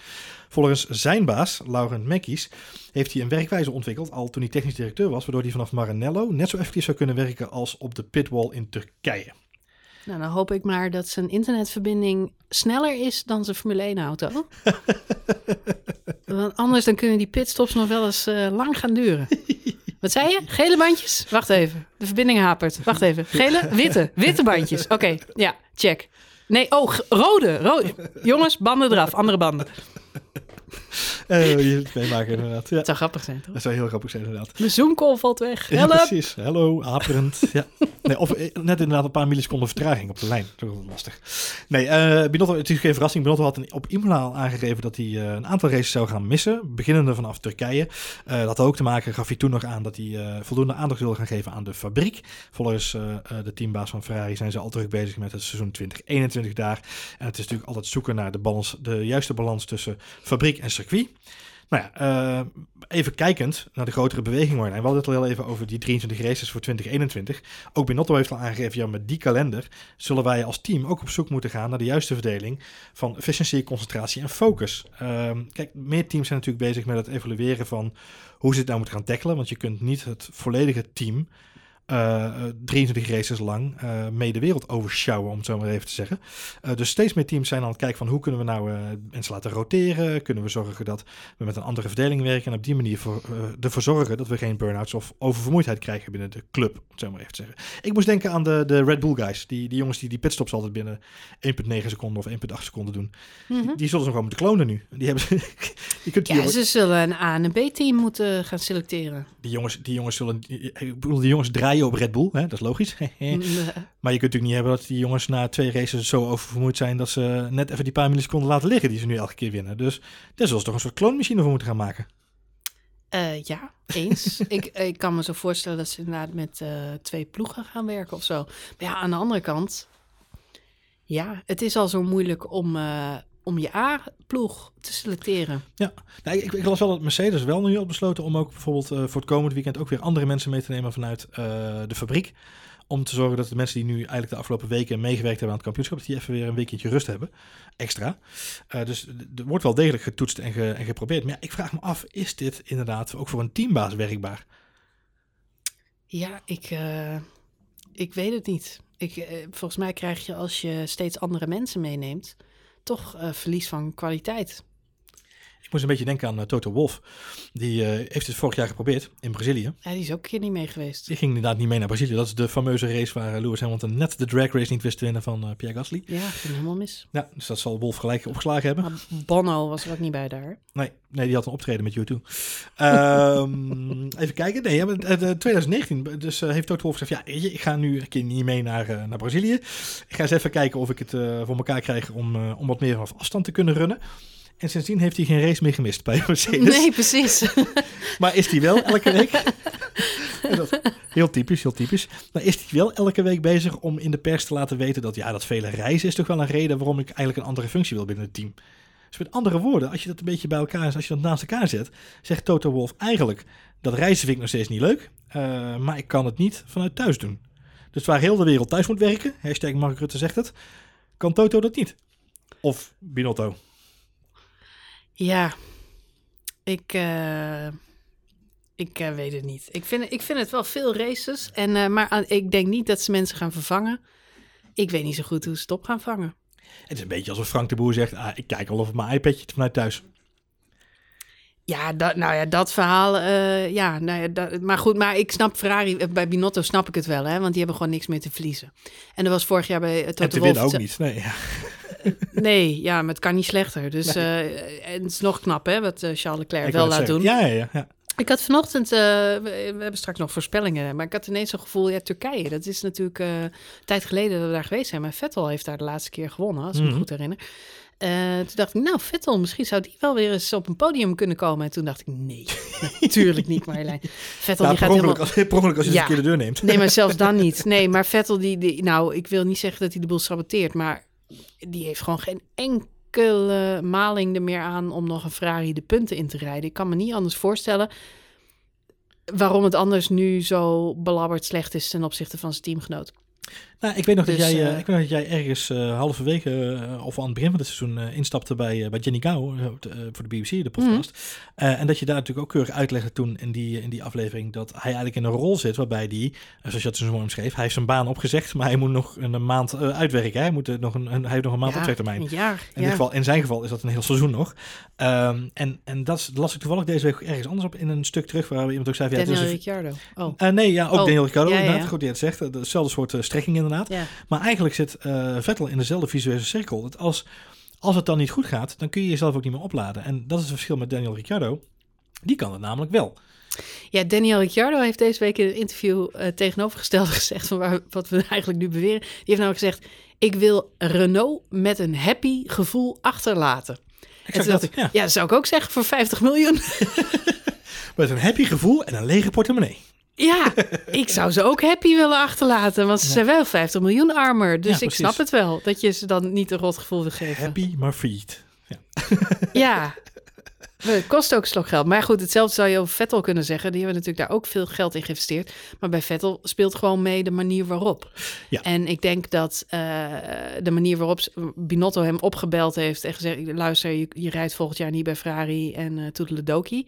Volgens zijn baas, Laurent Mekkies, heeft hij een werkwijze ontwikkeld al toen hij technisch directeur was, waardoor hij vanaf Maranello net zo effectief zou kunnen werken als op de pitwall in Turkije. Nou, dan hoop ik maar dat zijn internetverbinding sneller is dan zijn Formule 1-auto. Want anders dan kunnen die pitstops nog wel eens uh, lang gaan duren. Wat zei je? Gele bandjes? Wacht even. De verbinding hapert. Wacht even. Gele? Witte. Witte bandjes. Oké, ja, check. Nee, oh, rode, rode. Jongens, banden eraf. Andere banden. Uh, je het meemaken inderdaad. Ja. Het zou grappig zijn, toch? Dat zou heel grappig zijn inderdaad. Mijn zoomcall valt weg. Ja, precies. Hallo, aperend. ja. Nee, of eh, net inderdaad een paar milliseconden vertraging op de lijn. Dat is lastig. Nee, uh, Binotto, het is geen verrassing. Binotto had een, op Imola al aangegeven dat hij uh, een aantal races zou gaan missen. Beginnende vanaf Turkije. Uh, dat had ook te maken, gaf hij toen nog aan, dat hij voldoende aandacht wilde gaan geven aan de fabriek. Volgens de teambaas van Ferrari zijn ze al druk bezig met het seizoen 2021 daar. En het is natuurlijk altijd zoeken naar de, balans, de juiste balans tussen fabriek en circuit. Nou ja, uh, even kijkend naar de grotere beweging, Marlijn. We hadden het al heel even over die 23 races voor 2021. Ook Binotto heeft al aangegeven, ja, met die kalender zullen wij als team ook op zoek moeten gaan naar de juiste verdeling van efficiëntie, concentratie en focus. Uh, kijk, meer teams zijn natuurlijk bezig met het evalueren van hoe ze het nou moeten gaan tackelen. Want je kunt niet het volledige team 23 races lang uh, mee de wereld overschouwen, om het zo maar even te zeggen. Dus steeds meer teams zijn aan het kijken van hoe kunnen we nou mensen laten roteren? Kunnen we zorgen dat we met een andere verdeling werken en op die manier voor, ervoor zorgen dat we geen burn-outs of oververmoeidheid krijgen binnen de club, om het zo maar even te zeggen. Ik moest denken aan de, de Red Bull guys, die, die jongens die die pitstops altijd binnen 1,9 seconden of 1,8 seconden doen. Mm -hmm. die, die, zullen ze gewoon moeten klonen nu. Die hebben ze, je kunt ja, ze zullen een A- en een B-team moeten gaan selecteren. Die jongens, die jongens zullen, ik bedoel, die jongens draaien op Red Bull, hè? dat is logisch. Maar je kunt natuurlijk niet hebben dat die jongens na twee races zo oververmoeid zijn dat ze net even die paar milliseconden laten liggen die ze nu elke keer winnen. Dus daar zullen ze toch een soort kloonmachine voor moeten gaan maken. Uh, ja, eens. ik, ik kan me zo voorstellen dat ze inderdaad met uh, twee ploegen gaan werken of zo. Maar ja, aan de andere kant, ja, het is al zo moeilijk om, uh, om je A-ploeg te selecteren. Ja, nou, ik, ik las wel dat Mercedes wel nu al besloten om ook bijvoorbeeld uh, voor het komende weekend ook weer andere mensen mee te nemen vanuit uh, de fabriek. Om te zorgen dat de mensen die nu eigenlijk de afgelopen weken meegewerkt hebben aan het kampioenschap, dat die even weer een weekendje rust hebben. Extra. Uh, dus er wordt wel degelijk getoetst en, ge, en geprobeerd. Maar ja, ik vraag me af, is dit inderdaad ook voor een teambaas werkbaar? Ja, ik, ik weet het niet. Ik, volgens mij krijg je als je steeds andere mensen meeneemt, toch uh, verlies van kwaliteit. Moest een beetje denken aan uh, Toto Wolf. Die uh, heeft het vorig jaar geprobeerd in Brazilië. Ja, die is ook een keer niet mee geweest. Die ging inderdaad niet mee naar Brazilië. Dat is de fameuze race waar Lewis Hamilton net de drag race niet wist te winnen van Pierre Gasly. Ja, ging helemaal mis. Ja, dus dat zal Wolf gelijk opgeslagen hebben. Maar Bono was er ook niet bij daar. Nee, nee die had een optreden met U2. um, even kijken. Nee, ja, 2019 dus heeft Toto Wolf gezegd, ja, ik ga nu een keer niet mee naar, naar Brazilië. Ik ga eens even kijken of ik het voor elkaar krijg om, om wat meer vanaf afstand te kunnen runnen. En sindsdien heeft hij geen race meer gemist bij Mercedes. Nee, precies. maar is hij wel elke week... heel typisch, heel typisch. Maar is hij wel elke week bezig om in de pers te laten weten dat... ja, dat vele reizen is toch wel een reden waarom ik eigenlijk een andere functie wil binnen het team. Dus met andere woorden, als je dat een beetje bij elkaar... als je dat naast elkaar zet, zegt Toto Wolf eigenlijk... dat reizen vind ik nog steeds niet leuk, uh, maar ik kan het niet vanuit thuis doen. Dus waar heel de wereld thuis moet werken, hashtag Mark Rutte zegt het... kan Toto dat niet. Of Binotto. Ja, ik, uh, ik uh, weet het niet. Ik vind, ik vind het wel veel races, en, uh, maar ik denk niet dat ze mensen gaan vervangen. Ik weet niet zo goed hoe ze het op gaan vangen. Het is een beetje alsof Frank de Boer zegt, ah, ik kijk al op mijn iPadje vanuit thuis. Ja, dat, nou ja, dat verhaal, ja, nou ja dat, maar goed, maar ik snap Ferrari, bij Binotto snap ik het wel, hè, want die hebben gewoon niks meer te verliezen. En dat was vorig jaar bij Toto En te winnen ook niet, nee. Ja. Nee, ja, maar het kan niet slechter. Dus uh, en het is nog knap, hè, wat uh, Charles Leclerc ik wel laat doen. Ja, ja, ja. Ik had vanochtend, uh, we, hebben straks nog voorspellingen, maar ik had ineens zo'n gevoel, ja, Turkije, dat is natuurlijk een tijd geleden dat we daar geweest zijn. Maar Vettel heeft daar de laatste keer gewonnen, als ik mm -hmm. me goed herinner. toen dacht ik, nou, Vettel, misschien zou die wel weer eens op een podium kunnen komen. En toen dacht ik, nee, natuurlijk niet, Marjolein. Vettel, nou, die gaat helemaal... Als, per als je ja. een keer de deur neemt. Nee, maar zelfs dan niet. Nee, maar Vettel, die, die, nou, ik wil niet zeggen dat hij de boel saboteert, maar die heeft gewoon geen enkele maling er meer aan om nog een Ferrari de punten in te rijden. Ik kan me niet anders voorstellen waarom het anders nu zo belabberd slecht is ten opzichte van zijn teamgenoot. Nou, ik weet nog, Dus, dat, jij, eh, eh, ik weet nog dat jij ergens eh halverwege of aan het begin van het seizoen instapte bij, bij Jenny eh, voor de BBC, de podcast. Eh, en dat je daar natuurlijk ook keurig uitlegde toen in die, in die aflevering dat hij eigenlijk in een rol zit waarbij die, zoals je dat zo mooi omschreef, hij heeft zijn baan opgezegd, maar hij moet nog een, maand uitwerken. Hè? Hij, moet, nog een, een, hij heeft nog een maand Ja, opzegtermijn. Een jaar. In, ja. dit geval, in zijn geval is dat een heel seizoen nog. Ehm, en en dat las ik toevallig deze week ergens anders op in een stuk terug waar iemand ook zei: ja, het Daniel Ricciardo. Oh, nee, ja, ook Oh, Daniel Ricciardo ja, inderdaad. Goed, die het zegt. Hetzelfde soort strekking inderdaad. Ja. Maar eigenlijk zit eh, Vettel in dezelfde visuele cirkel. Dat als, als het dan niet goed gaat, dan kun je jezelf ook niet meer opladen. En dat is het verschil met Daniel Ricciardo. Die kan het namelijk wel. Ja, Daniel Ricciardo heeft deze week in een interview eh, tegenovergestelde gezegd van waar, wat we eigenlijk nu beweren. Die heeft namelijk gezegd, ik wil Renault met een happy gevoel achterlaten. Exact dat, dacht ik, ja. ja, dat zou ik ook zeggen voor 50 miljoen. Met een happy gevoel en een lege portemonnee. Ja, ik zou ze ook happy willen achterlaten, want ze Ja. zijn wel 50 miljoen armer. Dus Ja, ik snap het wel, dat je ze dan niet een rot gevoel wil geven. Happy maar failliet. Ja. Ja, het kost ook slokgeld. Maar goed, hetzelfde zou je over Vettel kunnen zeggen. Die hebben natuurlijk daar ook veel geld in geïnvesteerd. Maar bij Vettel speelt gewoon mee de manier waarop. Ja. En ik denk dat eh, de manier waarop Binotto hem opgebeld heeft en gezegd... luister, je, je rijdt volgend jaar niet bij Ferrari en uh, Toedeledoki...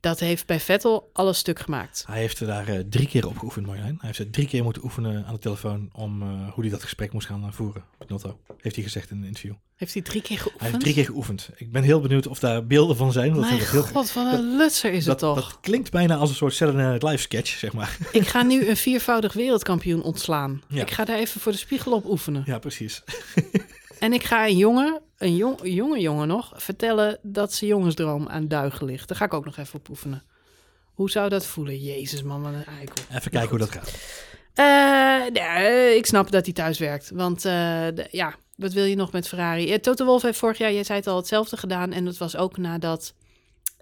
Dat heeft bij Vettel alles stuk gemaakt. Hij heeft er daar uh, drie keer op geoefend, Marjolein. Hij heeft er drie keer moeten oefenen aan de telefoon om uh, hoe hij dat gesprek moest gaan voeren. Binotto, heeft hij gezegd in een interview. Heeft hij drie keer geoefend? Hij heeft drie keer geoefend. Ik ben heel benieuwd of daar beelden van zijn. Mijn dat heel, god, wat een lutser is dat, het toch? Dat klinkt bijna als een soort Saturday Night Live sketch, zeg maar. Ik ga nu een viervoudig wereldkampioen ontslaan. Ja. Ik ga daar even voor de spiegel op oefenen. Ja, precies. En ik ga een jongen, een, jong, een jonge jongen nog, vertellen dat zijn jongensdroom aan duigen ligt. Daar ga ik ook nog even op oefenen. Hoe zou dat voelen? Jezus man, wat een eikel. Even kijken hoe dat gaat. Uh, nee, ik snap dat hij thuis werkt. Want uh, de, ja, wat wil je nog met Ferrari? Toto Wolff heeft vorig jaar, jij zei het al, hetzelfde gedaan. En dat was ook nadat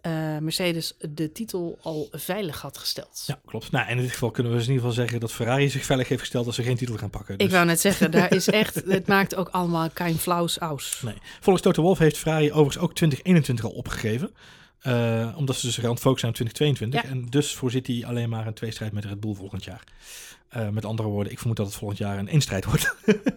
uh, Mercedes de titel al veilig had gesteld. Ja, klopt. Nou, in dit geval kunnen we dus in ieder geval zeggen dat Ferrari zich veilig heeft gesteld als ze geen titel gaan pakken. Dus... Ik wou net zeggen, daar is echt, het maakt ook allemaal kein flauws aus. Nee. Volgens Toto Wolff heeft Ferrari overigens ook 2021 al opgegeven. Uh, omdat ze dus gaan focussen aan 2022. Ja. En dus voorziet hij alleen maar een tweestrijd met Red Bull volgend jaar. Uh, met andere woorden, ik vermoed dat het volgend jaar een eenstrijd wordt.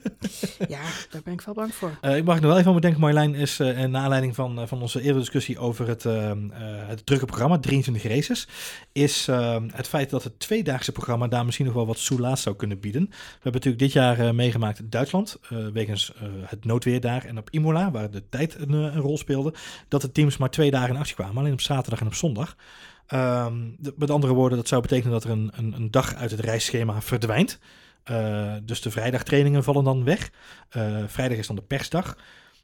ja, daar ben ik wel bang voor. Uh, ik mag nog wel even aan bedenken, Marjolein, is uh, naar aanleiding van, van onze eerdere discussie over het, het drukke programma, 23 races, is het feit dat het tweedaagse programma daar misschien nog wel wat soelaas zou kunnen bieden. We hebben natuurlijk dit jaar meegemaakt in Duitsland, wegens het noodweer daar en op Imola, waar de tijd een, een, rol speelde, dat de teams maar twee dagen in actie kwamen, alleen op zaterdag en op zondag. De, met andere woorden, dat zou betekenen dat er een, een, een dag uit het reisschema verdwijnt. Uh, dus de vrijdagtrainingen vallen dan weg. Uh, vrijdag is dan de persdag.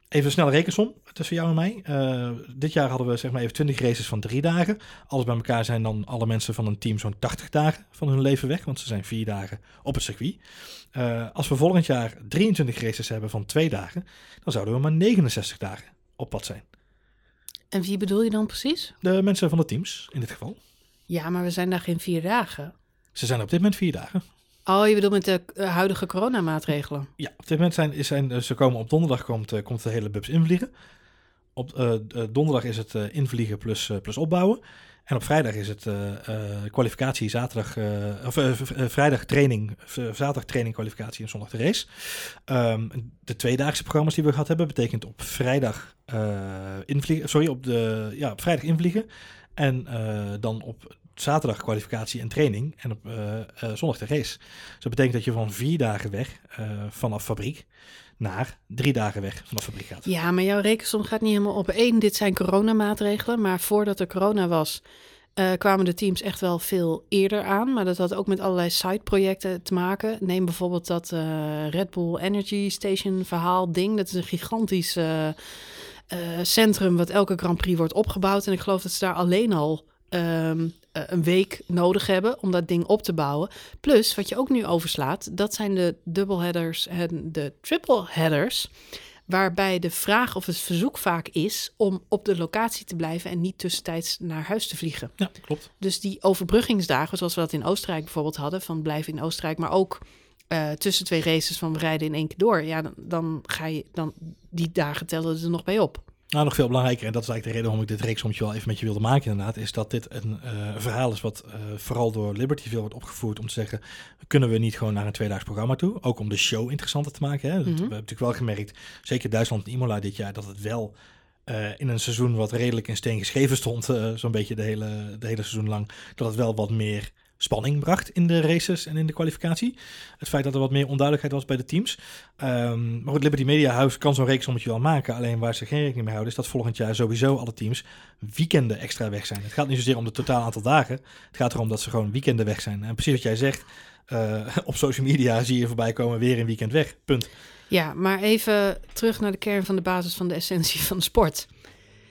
Even een snelle rekensom tussen jou en mij. Uh, dit jaar hadden we zeg maar even 20 races van drie dagen. Alles bij elkaar zijn dan alle mensen van een team zo'n 80 dagen van hun leven weg. Want ze zijn vier dagen op het circuit. Als we volgend jaar 23 races hebben van twee dagen, dan zouden we maar 69 dagen op pad zijn. En wie bedoel je dan precies? De mensen van de teams, in dit geval. Ja, maar we zijn daar geen vier dagen. Ze zijn op dit moment vier dagen. Oh, je bedoelt met de uh, huidige coronamaatregelen? Ja, op dit moment zijn, zijn ze komen op donderdag komt, uh, komt de hele bubs invliegen. Op uh, donderdag is het invliegen plus, plus opbouwen. En op vrijdag is het kwalificatie, zaterdag, of vrijdag training, zaterdag training, kwalificatie en zondag de race. Um, de tweedaagse programma's die we gehad hebben, betekent op vrijdag invliegen, sorry, op, de, ja, op vrijdag invliegen. En dan op zaterdag kwalificatie en training en op uh, zondag de race. Dus dat betekent dat je van vier dagen weg vanaf fabriek naar drie dagen weg vanaf fabriek gaat. Ja, maar jouw rekensom gaat niet helemaal op. Eén, dit zijn coronamaatregelen, maar voordat er corona was... Uh, kwamen de teams echt wel veel eerder aan. Maar dat had ook met allerlei sideprojecten te maken. Neem bijvoorbeeld dat uh, Red Bull Energy Station verhaal ding. Dat is een gigantisch uh, centrum wat elke Grand Prix wordt opgebouwd. En ik geloof dat ze daar alleen al um, een week nodig hebben om dat ding op te bouwen. Plus, wat je ook nu overslaat, dat zijn de doubleheaders en de tripleheaders. Waarbij de vraag of het verzoek vaak is om op de locatie te blijven en niet tussentijds naar huis te vliegen. Ja, klopt. Dus die overbruggingsdagen, zoals we dat in Oostenrijk bijvoorbeeld hadden, van blijven in Oostenrijk, maar ook eh, tussen twee races van we rijden in één keer door. Ja, dan, dan ga je dan die dagen tellen er nog bij op. Nou, nog veel belangrijker, en dat is eigenlijk de reden waarom ik dit reeksommetje wel even met je wilde maken inderdaad, is dat dit een uh, verhaal is wat uh, vooral door Liberty veel wordt opgevoerd om te zeggen, kunnen we niet gewoon naar een tweedaags programma toe? Ook om de show interessanter te maken. Hè? Mm -hmm. We hebben natuurlijk wel gemerkt, zeker Duitsland en Imola dit jaar, dat het wel uh, in een seizoen wat redelijk in steen geschreven stond, zo'n beetje de hele, de hele seizoen lang, dat het wel wat meer spanning bracht in de races en in de kwalificatie. Het feit dat er wat meer onduidelijkheid was bij de teams. Um, maar goed, Liberty Media House kan zo'n reeksommetje wel maken. Alleen waar ze geen rekening mee houden, is dat volgend jaar sowieso alle teams weekenden extra weg zijn. Het gaat niet zozeer om het totaal aantal dagen. Het gaat erom dat ze gewoon weekenden weg zijn. En precies wat jij zegt, uh, op social media zie je voorbij komen weer een weekend weg. Punt. Ja, maar even terug naar de kern van de basis van de essentie van de sport.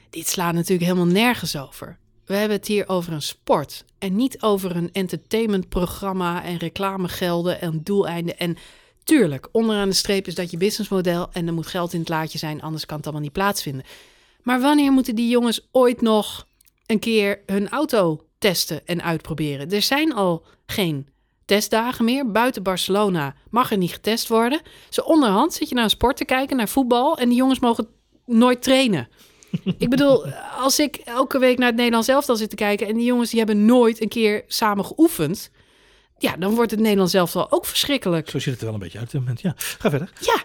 Dit slaat natuurlijk helemaal nergens over. We hebben het hier over een sport en niet over een entertainmentprogramma en reclamegelden en doeleinden. En tuurlijk, onderaan de streep is dat je businessmodel en er moet geld in het laadje zijn, anders kan het allemaal niet plaatsvinden. Maar wanneer moeten die jongens ooit nog een keer hun auto testen en uitproberen? Er zijn al geen testdagen meer. Buiten Barcelona mag er niet getest worden. Zo onderhand zit je naar een sport te kijken, naar voetbal, en die jongens mogen nooit trainen. Ik bedoel, als ik elke week naar het Nederlands elftal zit te kijken... en die jongens die hebben nooit een keer samen geoefend... ja, dan wordt het Nederlands elftal ook verschrikkelijk. Zo ziet het er wel een beetje uit op dit moment. Ja, ga verder. Ja,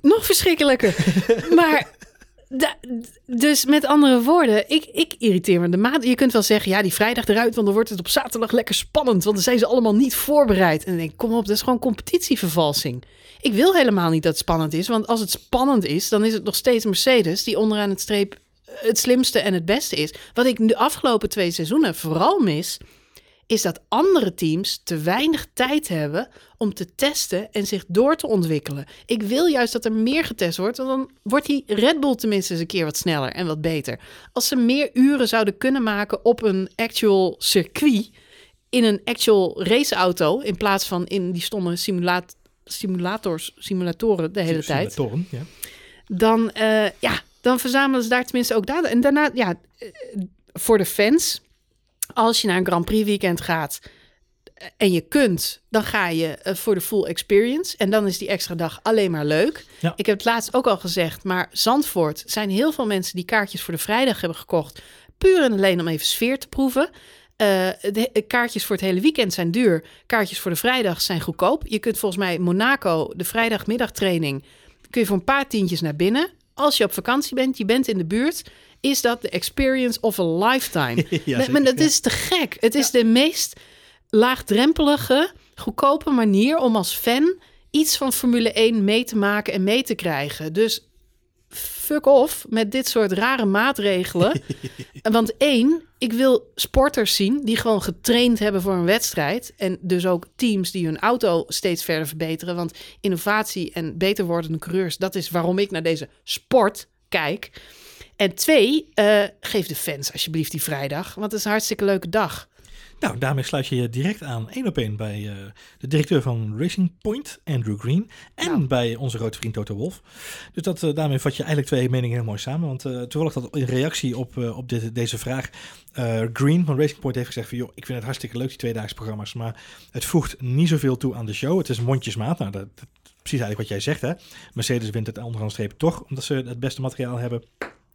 nog verschrikkelijker. maar... dus met andere woorden, ik, ik irriteer me de maand. Je kunt wel zeggen, ja, die vrijdag eruit, want dan wordt het op zaterdag lekker spannend. Want dan zijn ze allemaal niet voorbereid. En dan denk ik, kom op, dat is gewoon competitievervalsing. Ik wil helemaal niet dat het spannend is, want als het spannend is, dan is het nog steeds Mercedes die onderaan het streep het slimste en het beste is. Wat ik de afgelopen twee seizoenen vooral mis, is dat andere teams te weinig tijd hebben om te testen en zich door te ontwikkelen. Ik wil juist dat er meer getest wordt, want dan wordt die Red Bull tenminste eens een keer wat sneller en wat beter. Als ze meer uren zouden kunnen maken op een actual circuit, in een actual raceauto, in plaats van in die stomme simulaat simulators, simulatoren de hele tijd. Ja. Dan, uh, ja, dan verzamelen ze daar tenminste ook data. En daarna, ja, voor de fans, als je naar een Grand Prix weekend gaat en je kunt, dan ga je voor de full experience. En dan is die extra dag alleen maar leuk. Ja. Ik heb het laatst ook al gezegd, maar Zandvoort zijn heel veel mensen die kaartjes voor de vrijdag hebben gekocht. Puur en alleen om even sfeer te proeven. Uh, de kaartjes voor het hele weekend zijn duur. Kaartjes voor de vrijdag zijn goedkoop. Je kunt volgens mij Monaco, de vrijdagmiddagtraining, kun je voor een paar tientjes naar binnen. Als je op vakantie bent, je bent in de buurt, is dat de experience of a lifetime. ja, maar, maar dat is te gek. Het is de meest laagdrempelige, goedkope manier om als fan iets van Formule 1 mee te maken en mee te krijgen. Dus fuck off met dit soort rare maatregelen. Want één, ik wil sporters zien die gewoon getraind hebben voor een wedstrijd. En dus ook teams die hun auto steeds verder verbeteren. Want innovatie en beter wordende coureurs, dat is waarom ik naar deze sport kijk. En twee, uh, geef de fans alsjeblieft die vrijdag, want het is een hartstikke leuke dag. Nou, daarmee sluit je je direct aan één op één bij uh, de directeur van Racing Point, Andrew Green. En nou. bij onze grote vriend Toto Wolf. Dus dat, uh, daarmee vat je eigenlijk twee meningen heel mooi samen. Want uh, toevallig dat in reactie op, op dit, deze vraag Green van Racing Point heeft gezegd van... joh, ik vind het hartstikke leuk die tweedaags programma's, maar het voegt niet zoveel toe aan de show. Het is mondjesmaat. Nou, dat, dat, precies eigenlijk wat jij zegt hè. Mercedes wint het onderaan streep toch, omdat ze het beste materiaal hebben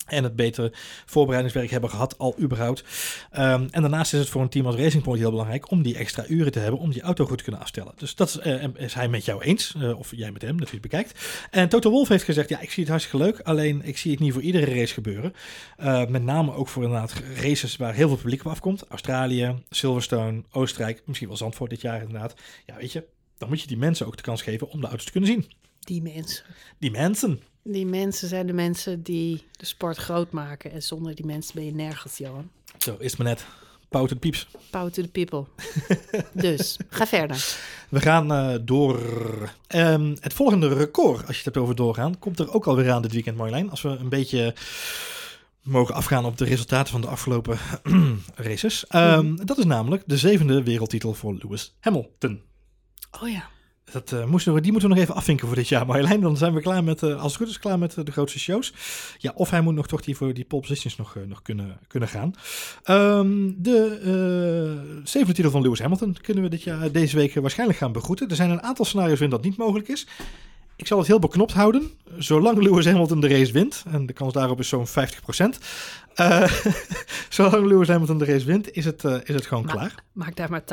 en het betere voorbereidingswerk hebben gehad, al überhaupt. Um, en daarnaast is het voor een team als Racing Point heel belangrijk om die extra uren te hebben om die auto goed te kunnen afstellen. Dus dat is, uh, is hij met jou eens, uh, of jij met hem, dat je het bekijkt. En Toto Wolf heeft gezegd, ja, ik zie het hartstikke leuk, alleen ik zie het niet voor iedere race gebeuren. Uh, met name ook voor inderdaad races waar heel veel publiek op afkomt. Australië, Silverstone, Oostenrijk, misschien wel Zandvoort dit jaar inderdaad. Ja, weet je, dan moet je die mensen ook de kans geven om de auto's te kunnen zien. Die mensen. Die mensen. Die mensen zijn de mensen die de sport groot maken. En zonder die mensen ben je nergens, Johan. Zo is het maar net. Pout to the pieps. Pout to the people. dus, ga verder. We gaan uh, door. Um, het volgende record, als je het hebt over doorgaan, komt er ook alweer aan dit weekend, Marjolein. Als we een beetje mogen afgaan op de resultaten van de afgelopen races. Um, mm. Dat is namelijk de zevende wereldtitel voor Lewis Hamilton. Oh ja. Dat, eh, moesten we, die moeten we nog even afvinken voor dit jaar, Marjolein. Dan zijn we klaar met, eh, als het goed is, klaar met eh, de grootste shows. Ja, of hij moet nog toch die voor die pole positions nog, nog kunnen, kunnen gaan. Ehm, de zevende titel van Lewis Hamilton kunnen we dit jaar, deze week waarschijnlijk gaan begroeten. Er zijn een aantal scenario's waarin dat niet mogelijk is. Ik zal het heel beknopt houden. Zolang Lewis Hamilton de race wint, en de kans daarop is zo'n 50%. eh, zolang Lewis Hamilton de race wint, is het, is het gewoon klaar. Maak daar maar 80%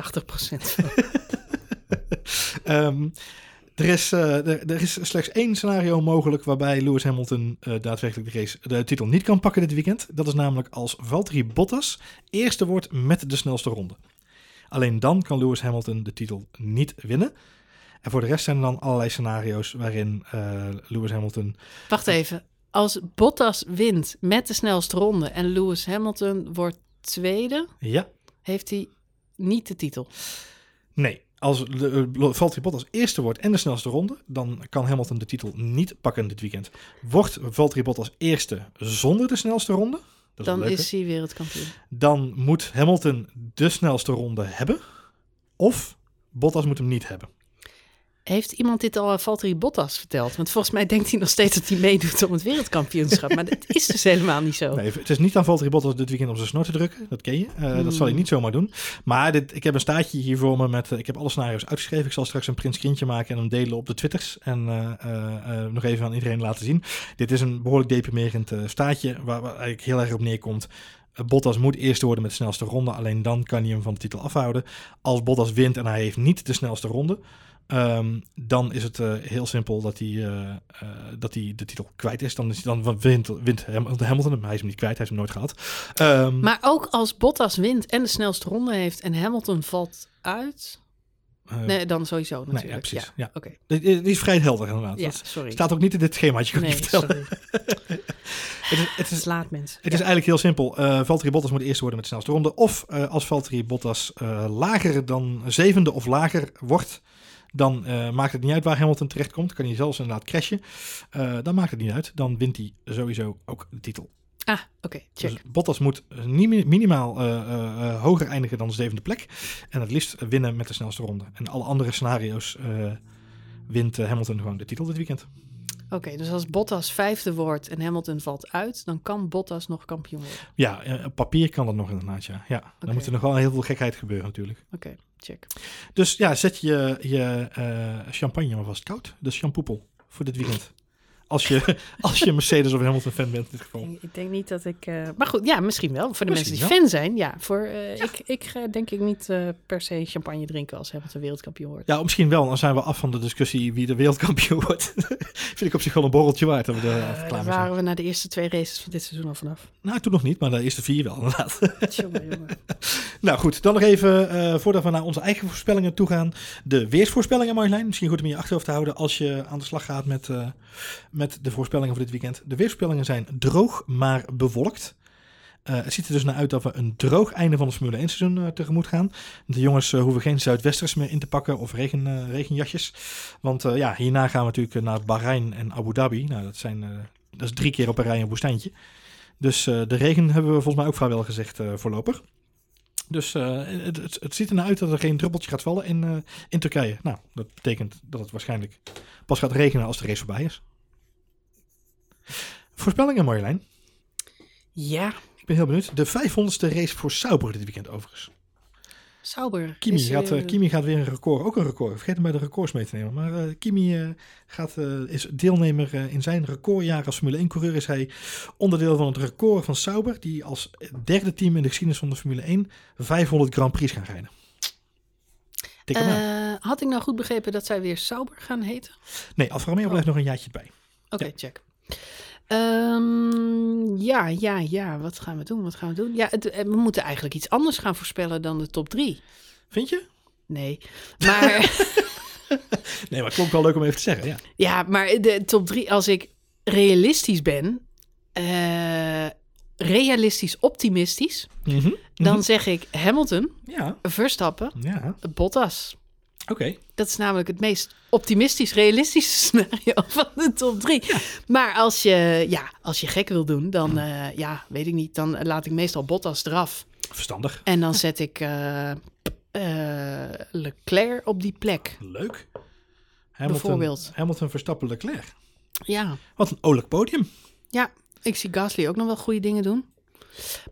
van. Ehm, er, is, eh, er, er is slechts één scenario mogelijk waarbij Lewis Hamilton eh, daadwerkelijk de, race, de titel niet kan pakken dit weekend. Dat is namelijk als Valtteri Bottas eerste wordt met de snelste ronde. Alleen dan kan Lewis Hamilton de titel niet winnen. En voor de rest zijn er dan allerlei scenario's waarin eh, Lewis Hamilton... Wacht even. Als Bottas wint met de snelste ronde en Lewis Hamilton wordt tweede, Ja, heeft hij niet de titel. nee. Als de, uh, Valtteri Bottas eerste wordt en de snelste ronde, dan kan Hamilton de titel niet pakken dit weekend. Wordt Valtteri Bottas eerste zonder de snelste ronde, is Dan is hij wereldkampioen. dan moet Hamilton de snelste ronde hebben. Of Bottas moet hem niet hebben. Heeft iemand dit al aan Valtteri Bottas verteld? Want volgens mij denkt hij nog steeds dat hij meedoet om het wereldkampioenschap. Maar dat is dus helemaal niet zo. Nee, het is niet aan Valtteri Bottas dit weekend om zijn snor te drukken. Dat ken je. Eh, Dat zal hij niet zomaar doen. Maar dit, ik heb een staartje hier voor me met... ik heb alle scenario's uitgeschreven. Ik zal straks een print screentje maken en hem delen op de Twitters. En eh, eh, nog even aan iedereen laten zien. Dit is een behoorlijk deprimerend staartje... Waar, waar eigenlijk heel erg op neerkomt... Bottas moet eerst worden met de snelste ronde. Alleen dan kan hij hem van de titel afhouden. Als Bottas wint en hij heeft niet de snelste ronde... ehm, dan is het eh, heel simpel dat hij, eh, dat hij de titel kwijt is. Dan, is hij, dan wint, wint Ham- Hamilton hem. Hij is hem niet kwijt, hij heeft hem nooit gehad. Ehm, Maar ook als Bottas wint en de snelste ronde heeft en Hamilton valt uit. Nee, dan sowieso nee, natuurlijk. ja, precies. Ja. Oké. Die, die is vrij helder inderdaad. Ja, sorry. staat ook niet in dit schemaatje, kan Nee, je vertellen. Het is, het is, Slaat mensen. Het is eigenlijk heel simpel. Eh Valtteri Bottas moet eerst worden met de snelste ronde. Of als Valtteri Bottas lager dan zevende of lager wordt, dan eh, maakt het niet uit waar Hamilton terecht komt. Kan hij zelfs inderdaad crashen. Eh, dan maakt het niet uit. Dan wint hij sowieso ook de titel. Ah, oké. check. Dus Bottas moet eh, niet- minimaal hoger eindigen dan de zevende plek. En het liefst winnen met de snelste ronde. En alle andere scenario's wint Hamilton gewoon de titel dit weekend. Oké, dus als Bottas vijfde wordt en Hamilton valt uit, dan kan Bottas nog kampioen worden. Ja, eh, op papier kan dat nog inderdaad, ja. ja dan moet er nog wel heel veel gekheid gebeuren natuurlijk. Oké, check. Dus ja, zet je, je eh, champagne maar vast koud. Dus champoepel voor dit weekend. Als je, als je Mercedes of Hamilton fan bent in dit geval. Ik, denk niet dat ik... eh, maar goed, ja, misschien wel. Voor de Misschien mensen die fan zijn, ja. Voor, eh, Ik, ik ga denk ik niet eh, per se champagne drinken als Hamilton wereldkampioen wordt. Ja, misschien wel. Dan zijn we af van de discussie wie de wereldkampioen wordt. Vind ik op zich wel een borreltje waard. Dat we daar zijn. waren we na de eerste twee races van dit seizoen al vanaf. Nou, toen nog niet, maar de eerste vier wel inderdaad. Jongen. nou goed, dan nog even, eh, voordat we naar onze eigen voorspellingen toe gaan. De weersvoorspellingen, Marjolein. Misschien goed om in je achterhoofd te houden als je aan de slag gaat met, eh, met de voorspellingen voor dit weekend. De weersvoorspellingen zijn droog, maar bewolkt. Eh, het ziet er dus naar uit dat we een droog einde van het Formule 1 seizoen eh, tegemoet gaan. De jongens eh, hoeven geen zuidwesters meer in te pakken of regen, regenjasjes. Want ja, hierna gaan we natuurlijk naar Bahrein en Abu Dhabi. Nou, dat, zijn, dat is drie keer op een rij een woestijntje. Dus de regen hebben we volgens mij ook vrijwel gezegd voorlopig. Dus het, het, het ziet er naar uit dat er geen druppeltje gaat vallen in, in Turkije. Nou, dat betekent dat het waarschijnlijk pas gaat regenen als de race voorbij is. Voorspellingen, Marjolein. Ja, Ik ben heel benieuwd. De 500ste race voor Sauber dit weekend overigens. Sauber. Kimi, is, gaat, eh, eh, Kimi gaat weer een record. Ook een record. Vergeet hem bij de records mee te nemen. Maar eh, Kimi gaat, is deelnemer in zijn recordjaar als Formule 1-coureur. Is hij onderdeel van het record van Sauber. Die als derde team in de geschiedenis van de Formule 1 500 Grand Prix gaan rijden. Had ik nou goed begrepen dat zij weer Sauber gaan heten? Nee, Alfa Romeo blijft nog een jaartje bij. Oké, check. Ehm, ja, ja, ja. Wat gaan we doen? Wat gaan we doen? Ja, het- eh, we moeten eigenlijk iets anders gaan voorspellen dan de top drie. Vind je? Nee, maar Nee, maar het klonk wel leuk om even te zeggen. Ja. ja, maar de top drie. Als ik realistisch ben, eh, realistisch optimistisch, Mhm, dan mhm. zeg ik Hamilton, Ja, Verstappen, ja. Bottas. Oké. Dat is namelijk het meest optimistisch realistische scenario van de top drie. Maar als je, ja, als je gek wil doen, dan, eh, ja, weet ik niet. Dan laat ik meestal Bottas eraf. Verstandig. En dan zet ik eh, eh, Leclerc op die plek. Leuk. Hamilton, Bijvoorbeeld. Hamilton, Verstappen, Leclerc. Ja. Wat een olijk podium. ja, ik zie Gasly ook nog wel goede dingen doen.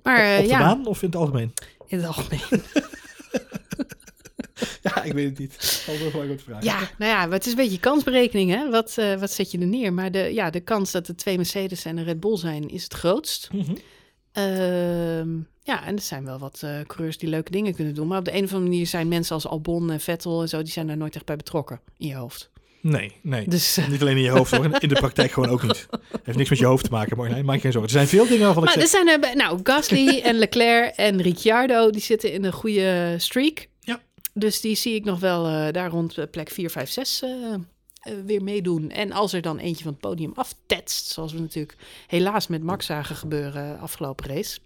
Maar Op de ja, baan of in het algemeen? in het algemeen. Ja, ik weet het niet. Is wel een vraag. Ja, nou ja, maar het is een beetje kansberekening, hè? Wat, eh, wat zet je er neer? Maar de, ja, de kans dat er twee Mercedes en een Red Bull zijn, is het grootst. Mhm. Ehm, ja, en er zijn wel wat eh coureurs die leuke dingen kunnen doen. Maar op de een of andere manier zijn mensen als Albon en Vettel en zo, die zijn daar nooit echt bij betrokken in je hoofd. Nee, nee. Dus, eh, Niet alleen in je hoofd hoor, in de praktijk gewoon ook niet. Heeft niks met je hoofd te maken, maar nee, maak je geen zorgen. Er zijn veel dingen waarvan ik maar er zeg... zijn er, nou, Gasly en Leclerc en Ricciardo, die zitten in een goede streak. Dus die zie ik nog wel eh, daar rond eh, plek 4, 5, 6 eh, eh, weer meedoen. En als er dan eentje van het podium aftetst, zoals we natuurlijk helaas met Max zagen gebeuren afgelopen race.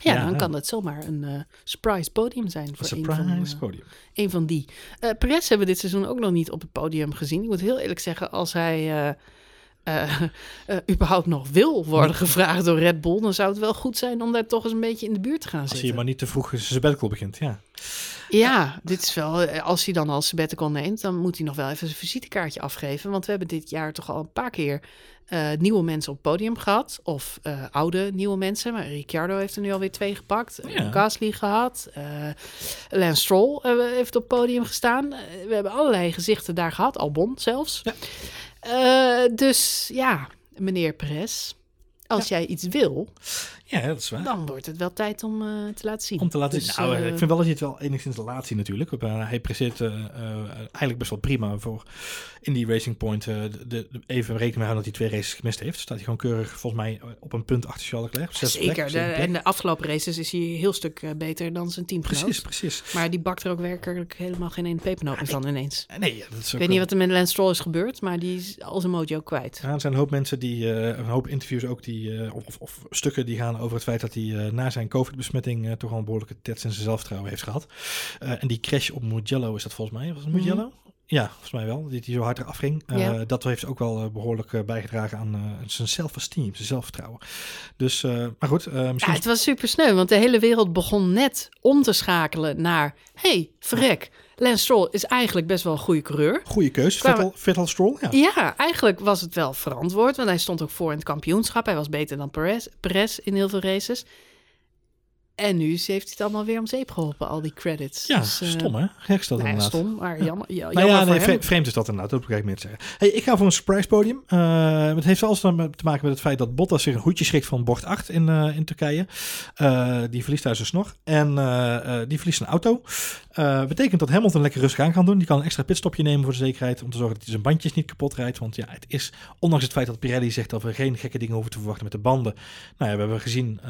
Ja, Ja. dan kan het zomaar een eh, surprise podium zijn voor een van, Surprise eh, podium. een van die. Eh Perez hebben we dit seizoen ook nog niet op het podium gezien. Ik moet heel eerlijk zeggen, als hij eh, überhaupt nog wil worden gevraagd door Red Bull, dan zou het wel goed zijn om daar toch eens een beetje in de buurt te gaan Als je zitten. maar niet te vroeg zijn sabbatical begint, ja. Ja, dit is wel. eh, Als hij dan al sabbatical neemt, dan moet hij nog wel even zijn visitekaartje afgeven. Want we hebben dit jaar toch al een paar keer nieuwe mensen op het podium gehad. Of oude nieuwe mensen. Maar Ricciardo heeft er nu alweer twee gepakt. Ja. Gasly gehad. eh Lance Stroll heeft op het podium gestaan. We hebben allerlei gezichten daar gehad. Albon zelfs. Ja. Eh, dus ja, meneer Perez. Als jij iets wil, Ja, dat is waar. dan wordt het wel tijd om eh, te laten zien. Om te laten Dus, zien. Nou, eh, ik vind wel dat je het wel enigszins laat zien natuurlijk. Uh, hij presteert uh, eigenlijk best wel prima voor in die Racing Point. De, de, even rekening mee houden dat hij twee races gemist heeft. Staat hij gewoon keurig volgens mij op een punt achter Charles Leclerc. Zeker. Plek, de, en de afgelopen races is hij een heel stuk beter dan zijn teamgenoot. Precies, precies. Maar die bakt er ook werkelijk helemaal geen een pepernoot ja, van ineens. Nee, ja, dat is ik weet niet wat er met Lance Stroll is gebeurd, maar die is al zijn mojo kwijt. Ja, er zijn een hoop mensen die, een hoop interviews ook, die, of, of, stukken die gaan over het feit dat hij uh, na zijn COVID-besmetting toch al een behoorlijke tets in zijn zelfvertrouwen heeft gehad. Uh, en die crash op Mugello is dat volgens mij. Was het Mugello? Mm -hmm. Ja, volgens mij wel. Die, die zo hard eraf ging. Ja. Dat heeft ook wel behoorlijk bijgedragen aan zijn self-esteem, zijn zelfvertrouwen. Dus, maar goed. misschien... Ja, het was super sneu, want de hele wereld begon net om te schakelen naar... hey, verrek, Lance Stroll is eigenlijk best wel een goede coureur. Goede keus, Vettel. Vettel Stroll, ja. Ja, eigenlijk was het wel verantwoord, want hij stond ook voor in het kampioenschap. Hij was beter dan Perez, Perez in heel veel races. En nu heeft hij het allemaal weer om zeep geholpen, al die credits. Ja, dus, uh, stom hè? Gek is dat nou ja, inderdaad. stom, maar jammer, ja, nou ja, nee, hem. vreemd is dat inderdaad, dat probeer ik meer te zeggen. Hey, ik ga voor een surprise podium. Uh, het heeft alles te maken met het feit dat Bottas zich een hoedje schrikt van bocht 8 in, uh, in Turkije. Die verliest thuis een snor en die verliest een auto. betekent dat Hamilton lekker rustig aan kan doen. Die kan een extra pitstopje nemen voor de zekerheid, om te zorgen dat hij zijn bandjes niet kapot rijdt. Want ja, het is, ondanks het feit dat Pirelli zegt dat we geen gekke dingen hoeven te verwachten met de banden. Nou ja, we hebben gezien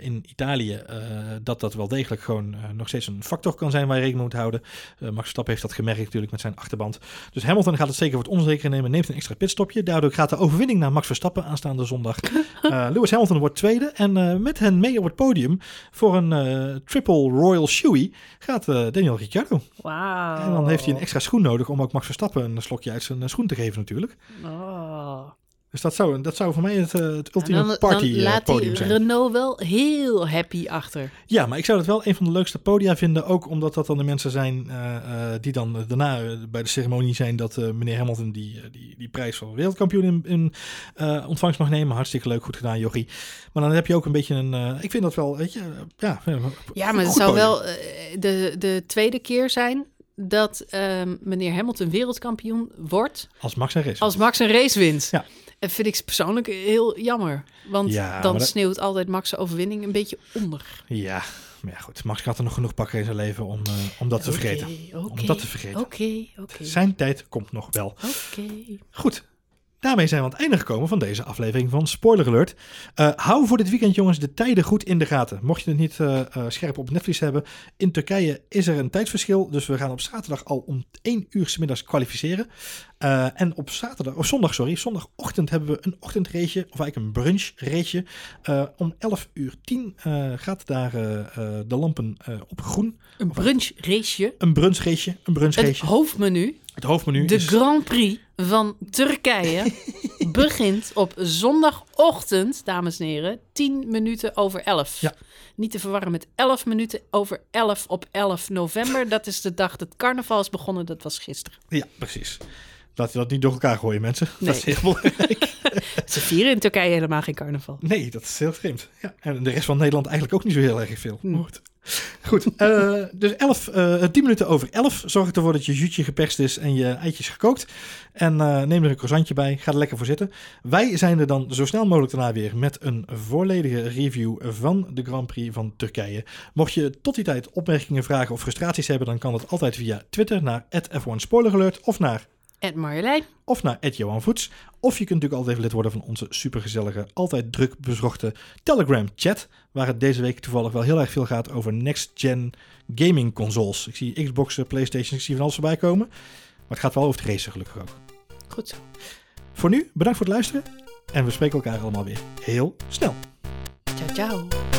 in Italië dat dat wel degelijk gewoon uh, nog steeds een factor kan zijn waar je rekening moet houden. Uh, Max Verstappen heeft dat gemerkt natuurlijk met zijn achterband. Dus Hamilton gaat het zeker wat onzeker nemen, neemt een extra pitstopje. Daardoor gaat de overwinning naar Max Verstappen aanstaande zondag. Lewis Hamilton wordt tweede en met hen mee op het podium voor een triple Royal Shoey gaat Daniel Ricciardo. Wauw. En dan heeft hij een extra schoen nodig om ook Max Verstappen een slokje uit zijn schoen te geven natuurlijk. Oh. Dus dat zou, dat zou voor mij het, uh, het ultieme dan, party dan laat podium die zijn. Renault wel heel happy achter. Ja, maar ik zou het wel een van de leukste podia vinden. Ook omdat dat dan de mensen zijn uh, uh, die dan daarna bij de ceremonie zijn dat meneer Hamilton die, die, die prijs van wereldkampioen in, in ontvangst mag nemen. Hartstikke leuk, goed gedaan, Jochie. Maar dan heb je ook een beetje een. ik vind dat wel, weet je, ja. Ja, maar het zou podium. wel de, de tweede keer zijn dat um, meneer Hamilton wereldkampioen wordt. Als Max een race Als Max een race wint. Ja. Vind ik persoonlijk heel jammer. Want ja, dan dat... sneeuwt altijd Max' overwinning een beetje onder. Ja, maar ja, goed. Max had er nog genoeg pakken in zijn leven om, uh, om dat te vergeten. Okay, om dat te vergeten. Oké, okay, oké. Zijn tijd komt nog wel. Oké. Goed. Daarmee zijn we aan het einde gekomen van deze aflevering van Spoiler Alert. Uh, hou voor dit weekend, jongens, de tijden goed in de gaten. Mocht je het niet uh, uh, scherp op Netflix hebben, in Turkije is er een tijdsverschil. Dus we gaan op zaterdag al om 1 uur 's middags kwalificeren. Uh, en op zaterdag, of zondag, sorry, zondagochtend hebben we een ochtendrace, of eigenlijk een brunchrace. Uh, om 11 uur 10 uh, gaat daar de lampen op groen. Een brunchrace? Een brunchrace, een brunchrace. Het hoofdmenu. Het hoofdmenu De is... Grand Prix van Turkije begint op zondagochtend, dames en heren, 10 minuten over 11. Ja. Niet te verwarren met 11 minuten over 11 op 11 november. Dat is de dag dat carnaval is begonnen, dat was gisteren. Ja, precies. Laat je dat niet door elkaar gooien, mensen. Nee. Dat is heel belangrijk. Ze vieren in Turkije helemaal geen carnaval. Nee, dat is heel vreemd. Ja, en de rest van Nederland eigenlijk ook niet zo heel erg veel. Hm. Goed. Goed, eh, dus 11, eh 10 minuten over 11. Zorg ervoor dat je zuutje geperst is en je eitjes gekookt. En eh, neem er een croissantje bij. Ga er lekker voor zitten. Wij zijn er dan zo snel mogelijk daarna weer met een volledige review van de Grand Prix van Turkije. Mocht je tot die tijd opmerkingen, vragen of frustraties hebben, dan kan dat altijd via Twitter naar F1 Spoiler Alert of naar Ed Marjolein. of naar Johan Voets. Of je kunt natuurlijk altijd even lid worden van onze supergezellige, altijd druk bezochte Telegram chat. Waar het deze week toevallig wel heel erg veel gaat over next-gen gaming consoles. Ik zie Xboxen, Playstation, ik zie van alles voorbij komen. Maar het gaat wel over het racen gelukkig ook. Goed zo. Voor nu, bedankt voor het luisteren. En we spreken elkaar allemaal weer heel snel. Ciao, ciao.